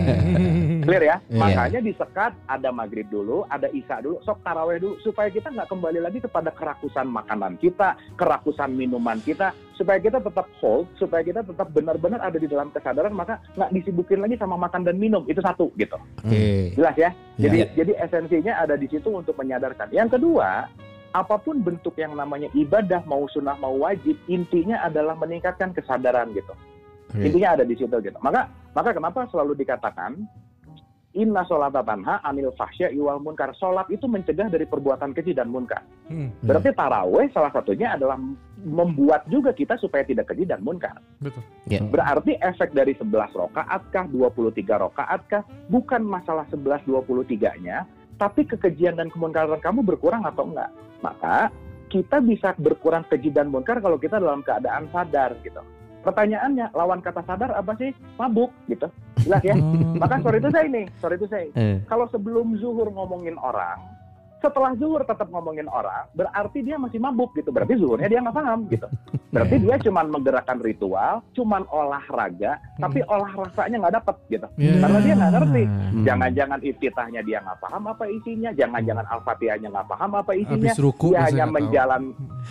Clear ya? Iya. Makanya disekat ada maghrib dulu, ada isya dulu, sok taraweh dulu, supaya kita nggak kembali lagi kepada kerakusan makanan kita, kerakusan minuman kita, supaya kita tetap hold, supaya kita tetap benar-benar ada di dalam kesadaran, maka nggak disibukin lagi sama makan dan minum. Itu satu gitu. Oke. Jelas ya? Ya. Jadi jadi esensinya ada di situ untuk menyadarkan. Yang kedua, apa pun bentuk yang namanya ibadah mau sunnah mau wajib, intinya adalah meningkatkan kesadaran gitu. Oke. Intinya ada di situ gitu. Maka maka kenapa selalu dikatakan Inna sholata tanha anil fahsya iwal munkar. Sholat itu mencegah dari perbuatan keji dan munkar. Hmm, Berarti taraweh salah satunya adalah membuat juga kita supaya tidak keji dan munkar. betul. Berarti efek dari 11 rokaat kah, 23 rokaat kah, bukan masalah 11 23-nya, tapi kekejian dan kemunkaran kamu berkurang atau enggak. Maka kita bisa berkurang keji dan munkar kalau kita dalam keadaan sadar gitu. Pertanyaannya, lawan kata sadar apa sih? Mabuk gitu. Jelas ya? (laughs) Maka sorry itu saya nih, sorry itu saya. Eh. Kalau sebelum zuhur ngomongin orang, setelah zuhur tetap ngomongin orang, berarti dia masih mabuk gitu. Berarti zuhurnya dia nggak paham gitu. Berarti dia cuman menggerakkan ritual, cuman olahraga, tapi olah rasanya nggak dapet gitu. Iya. Karena dia nggak ngerti. Hmm. Jangan-jangan iftitahnya dia nggak paham apa isinya, jangan-jangan al-fatihahnya nggak paham apa isinya. Ruku Dia hanya menjalan,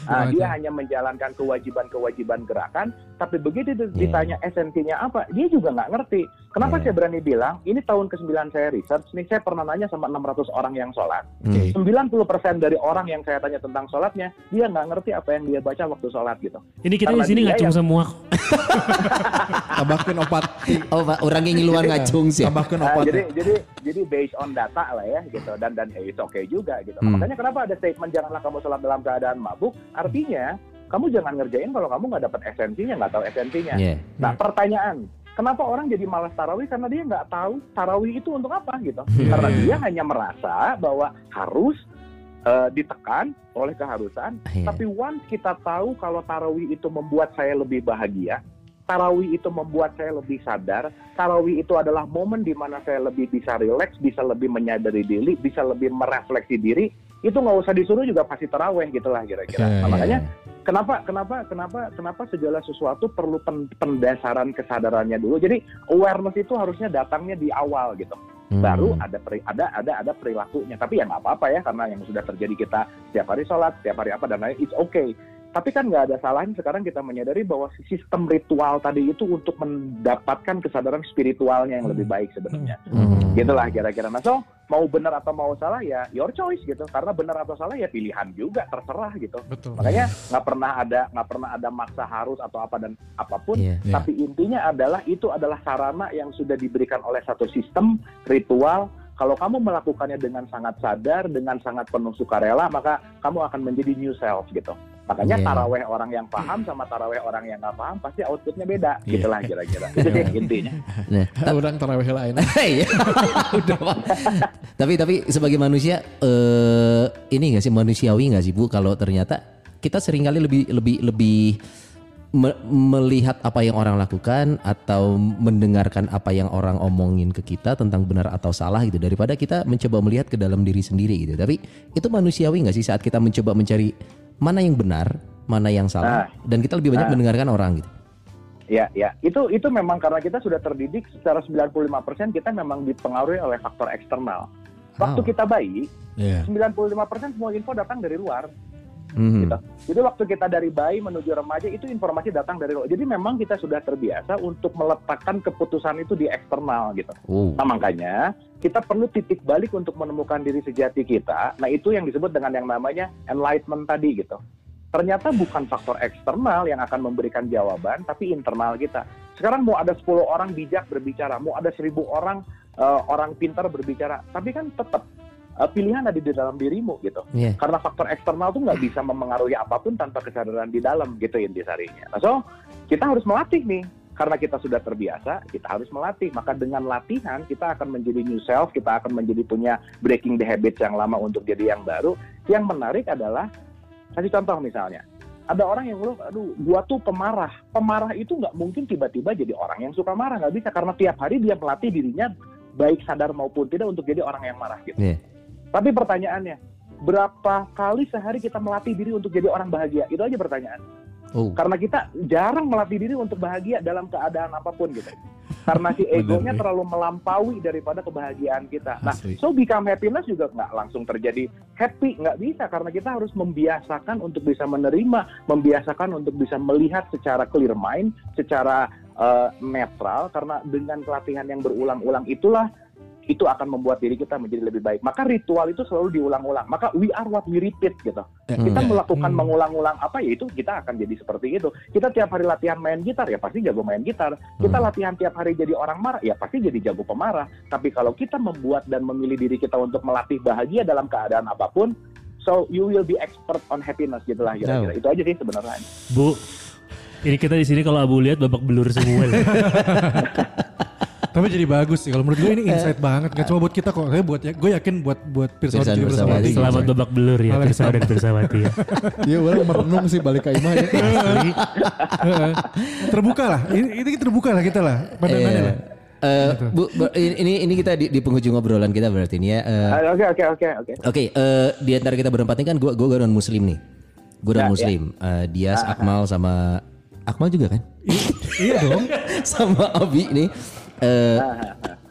ah, dia hanya menjalankan kewajiban-kewajiban gerakan, tapi begitu Iya. ditanya esensinya apa, dia juga nggak ngerti. Kenapa Iya. saya berani bilang, ini tahun ke-9 saya research, nih saya pernah nanya sama 600 orang yang sholat. Hmm. 90% dari orang yang saya tanya tentang sholatnya, dia nggak ngerti apa yang dia baca waktu sholat gitu. Ini kita di sini ngacung yang- semua. (laughs) Tambahkan obat. Oh, Pak, orang yang ngiluan ngacung sih. Tambahkan Nah, obat. jadi jadi jadi based on data lah ya gitu dan dan ya it's okay juga gitu. Hmm. Makanya kenapa ada statement janganlah kamu sholat dalam keadaan mabuk? Artinya kamu jangan ngerjain kalau kamu nggak dapat esensinya, nggak tahu esensinya. Iya. Nah pertanyaan, kenapa orang jadi malas tarawih? Karena dia nggak tahu tarawih itu untuk apa gitu. Karena dia hanya merasa bahwa harus eh, ditekan oleh keharusan. Iya. Tapi once kita tahu kalau tarawih itu membuat saya lebih bahagia, tarawih itu membuat saya lebih sadar, tarawih itu adalah momen di mana saya lebih bisa rileks, bisa lebih menyadari diri, bisa lebih merefleksi diri, itu nggak usah disuruh juga pasti tarawih gitulah kira-kira. Iya, Nah, iya. makanya kenapa kenapa kenapa kenapa segala sesuatu perlu pen- pendasaran kesadarannya dulu. Jadi awareness itu harusnya datangnya di awal gitu. Hmm. Baru ada peri- ada ada ada perilakunya. Tapi ya nggak apa-apa ya karena yang sudah terjadi kita tiap hari sholat, tiap hari apa dan lain it's okay. Tapi kan nggak ada salahnya sekarang kita menyadari bahwa si sistem ritual tadi itu untuk mendapatkan kesadaran spiritualnya yang lebih baik sebenarnya. Hmm. Gitulah kira-kira. Nah, so mau benar atau mau salah ya your choice gitu. Karena benar atau salah ya pilihan juga terserah gitu. Betul. Makanya nggak pernah ada nggak pernah ada maksa harus atau apa dan apa pun. Iya. Iya. Tapi intinya adalah itu adalah sarana yang sudah diberikan oleh satu sistem ritual. Kalau kamu melakukannya dengan sangat sadar, dengan sangat penuh sukarela, maka kamu akan menjadi new self gitu. Makanya Iya. taraweh orang yang paham sama taraweh orang yang nggak paham pasti outputnya beda. Iya. Gitulah kira-kira. (laughs) Itu sih intinya. Nah, Orang tarawih lain. (laughs) Iya. (laughs) Udah, Pak. tapi tapi sebagai manusia eh ini nggak sih manusiawi nggak sih Bu kalau ternyata kita sering kali lebih lebih lebih me- melihat apa yang orang lakukan atau mendengarkan apa yang orang omongin ke kita tentang benar atau salah gitu daripada kita mencoba melihat ke dalam diri sendiri gitu. Tapi itu manusiawi nggak sih saat kita mencoba mencari mana yang benar, mana yang salah dan kita lebih banyak Ah. mendengarkan orang gitu. Ya, ya. Itu itu memang karena kita sudah terdidik secara 95% kita memang dipengaruhi oleh faktor eksternal. Waktu Oh. kita bayi, Iya. 95% semua info datang dari luar. Mhm. gitu. Jadi waktu kita dari bayi menuju remaja itu informasi datang dari luar. Jadi memang kita sudah terbiasa untuk meletakkan keputusan itu di eksternal gitu. Oh. Nah makanya kita perlu titik balik untuk menemukan diri sejati kita. Nah itu yang disebut dengan yang namanya enlightenment tadi gitu. Ternyata bukan faktor eksternal yang akan memberikan jawaban, tapi internal kita. Sekarang mau ada 10 orang bijak berbicara, mau ada 1000 orang eh, orang pintar berbicara, tapi kan tetap eh, pilihan ada di dalam dirimu gitu. Iya. Karena faktor eksternal tuh nggak bisa memengaruhi apa pun tanpa kesadaran di dalam gitu intisarinya. Nah, so kita harus melatih nih. Karena kita sudah terbiasa, kita harus melatih. Maka dengan latihan kita akan menjadi new self, kita akan menjadi punya breaking the habits yang lama untuk jadi yang baru. Yang menarik adalah kasih contoh misalnya. Ada orang yang ngeluh, aduh, gua tuh pemarah. Pemarah itu nggak mungkin tiba-tiba jadi orang yang suka marah, nggak bisa karena tiap hari dia melatih dirinya baik sadar maupun tidak untuk jadi orang yang marah gitu. Iya. Tapi pertanyaannya, berapa kali sehari kita melatih diri untuk jadi orang bahagia? Itu aja pertanyaan. Oh. Karena kita jarang melatih diri untuk bahagia dalam keadaan apa pun gitu. Karena si (laughs) egonya terlalu melampaui daripada kebahagiaan kita. Nah, Asli. so become happiness juga nggak langsung terjadi happy, nggak bisa karena kita harus membiasakan untuk bisa menerima, membiasakan untuk bisa melihat secara clear mind, secara eh, netral. Karena dengan pelatihan yang berulang-ulang itulah itu akan membuat diri kita menjadi lebih baik. Maka ritual itu selalu diulang-ulang. Maka we are what we repeat gitu. Kita Hmm. melakukan Hmm. mengulang-ulang apa ya itu kita akan jadi seperti itu. Kita tiap hari latihan main gitar ya pasti jago main gitar. Kita Hmm. latihan tiap hari jadi orang marah ya pasti jadi jago pemarah. Tapi kalau kita membuat dan memilih diri kita untuk melatih bahagia dalam keadaan apa pun, so you will be expert on happiness gitu lah kira-kira. Itu aja sih sebenarnya. Bu, ini kita di sini kalau Abu lihat babak belur semua. (laughs) Tapi jadi bagus sih. Kalau menurut gue ini insight banget. Gak cuma buat kita kok. Saya buat ya, gue yakin buat buat Pirsawan juga Pirsawati. Pirsawati. Selamat babak belur ya, Pirsawa dan Pirsawati ya. (laughs) Iya orang merenung sih balik ke Imah ya. Terbuka lah. Ini, ini terbuka lah kita lah. Pandangannya Iya. lah. Eh, Bu, Bu, ini ini kita di, di penghujung obrolan kita berarti ini ya. Eh, Ah, Oke oke oke oke. Oke, eh, di antara kita berempat ini kan gue gue non muslim nih. Gue non Ya, muslim. Eh, Dias, Akmal sama Akmal juga kan? iya dong. (laughs) sama Abi nih. Eh,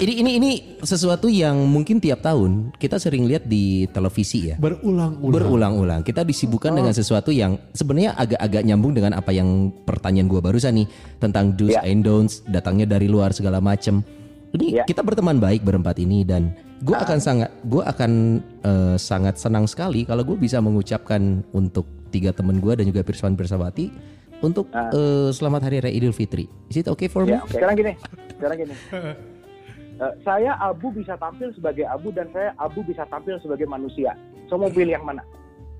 ini ini ini sesuatu yang mungkin tiap tahun kita sering lihat di televisi ya. Berulang-ulang. Berulang-ulang. Kita disibukkan dengan sesuatu yang sebenarnya agak-agak nyambung dengan apa yang pertanyaan gua barusan nih tentang do's Ya. and don'ts datangnya dari luar segala macem. Ini Ya. kita berteman baik berempat ini dan gua akan sangat gua akan eh, sangat senang sekali kalau gue bisa mengucapkan untuk tiga temen gua dan juga Pirsawan Pirsawati untuk eh, selamat hari raya Idul Fitri. Is it okay for me? Ya, sekarang gini, sekarang gini. Eh, saya Abu bisa tampil sebagai Abu dan saya Abu bisa tampil sebagai manusia. So mau pilih yang mana?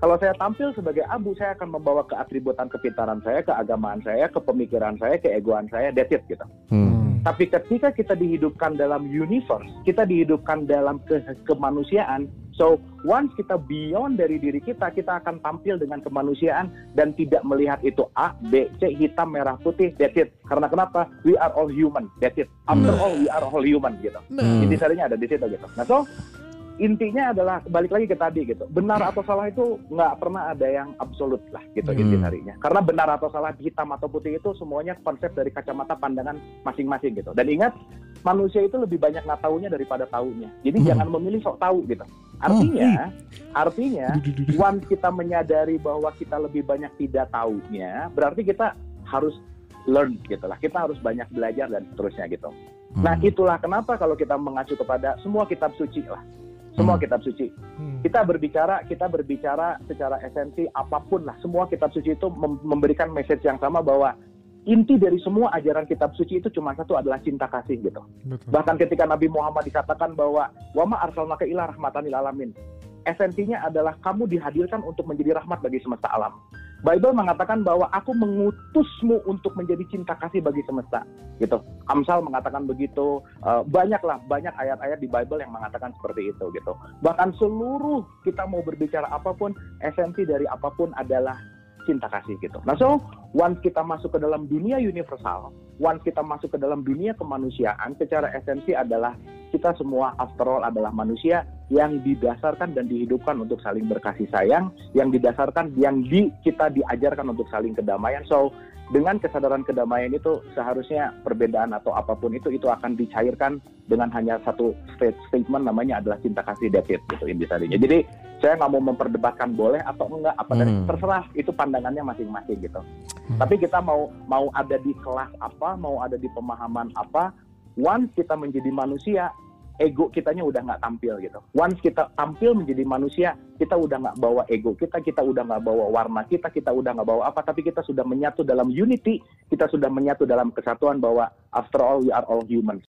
Kalau saya tampil sebagai Abu, saya akan membawa keatributan kepintaran saya, keagamaan saya, kepemikiran saya, keegoan saya, that's it gitu. Hmm. Tapi ketika kita dihidupkan dalam universe, kita dihidupkan dalam ke kemanusiaan. So once kita beyond dari diri kita, kita akan tampil dengan kemanusiaan dan tidak melihat itu A, B, C, hitam, merah, putih. That's it. Karena kenapa? We are all human. That's it. After all, we are all human gitu. Hmm. Intisarinya ada di situ gitu. Nah so intinya adalah balik lagi ke tadi gitu. Benar atau salah itu nggak pernah ada yang absolut lah gitu Hmm. intisarinya. Karena benar atau salah hitam atau putih itu semuanya konsep dari kacamata pandangan masing-masing gitu. Dan ingat manusia itu lebih banyak nggak taunya daripada taunya. Jadi Hmm. jangan memilih sok tahu gitu. Artinya, artinya once kita menyadari bahwa kita lebih banyak tidak taunya, berarti kita harus learn gitu lah. Kita harus banyak belajar dan seterusnya gitu. Nah Hmm. itulah kenapa kalau kita mengacu kepada semua kitab suci lah, semua Hmm. kitab suci. Hmm. Kita berbicara, kita berbicara secara esensi apa pun lah. Semua kitab suci itu mem- memberikan message yang sama bahwa inti dari semua ajaran kitab suci itu cuma satu adalah cinta kasih gitu. Betul. Bahkan ketika Nabi Muhammad dikatakan bahwa wama arsalnaka ila rahmatan lil alamin. Esensinya adalah kamu dihadirkan untuk menjadi rahmat bagi semesta alam. Bible mengatakan bahwa aku mengutusmu untuk menjadi cinta kasih bagi semesta, gitu. Amsal mengatakan begitu. Eh, banyaklah banyak ayat-ayat di Bible yang mengatakan seperti itu, gitu. Bahkan seluruh kita mau berbicara apa pun, esensi dari apa pun adalah cinta kasih gitu. Nah, so once kita masuk ke dalam dunia universal, once kita masuk ke dalam dunia kemanusiaan, secara esensi adalah kita semua after all adalah manusia yang didasarkan dan dihidupkan untuk saling berkasih sayang, yang didasarkan yang di kita diajarkan untuk saling kedamaian. So dengan kesadaran kedamaian itu seharusnya perbedaan atau apa pun itu itu akan dicairkan dengan hanya satu state- statement namanya adalah cinta kasih David gitu intisarinya. Jadi saya nggak mau memperdebatkan boleh atau enggak apa dari Hmm. terserah itu pandangannya masing-masing gitu. Tapi kita mau mau ada di kelas apa, mau ada di pemahaman apa, once kita menjadi manusia, ego kitanya udah nggak tampil gitu. Once kita tampil menjadi manusia, kita udah nggak bawa ego kita, kita udah nggak bawa warna kita, kita udah nggak bawa apa, tapi kita sudah menyatu dalam unity, kita sudah menyatu dalam kesatuan bahwa after all we are all humans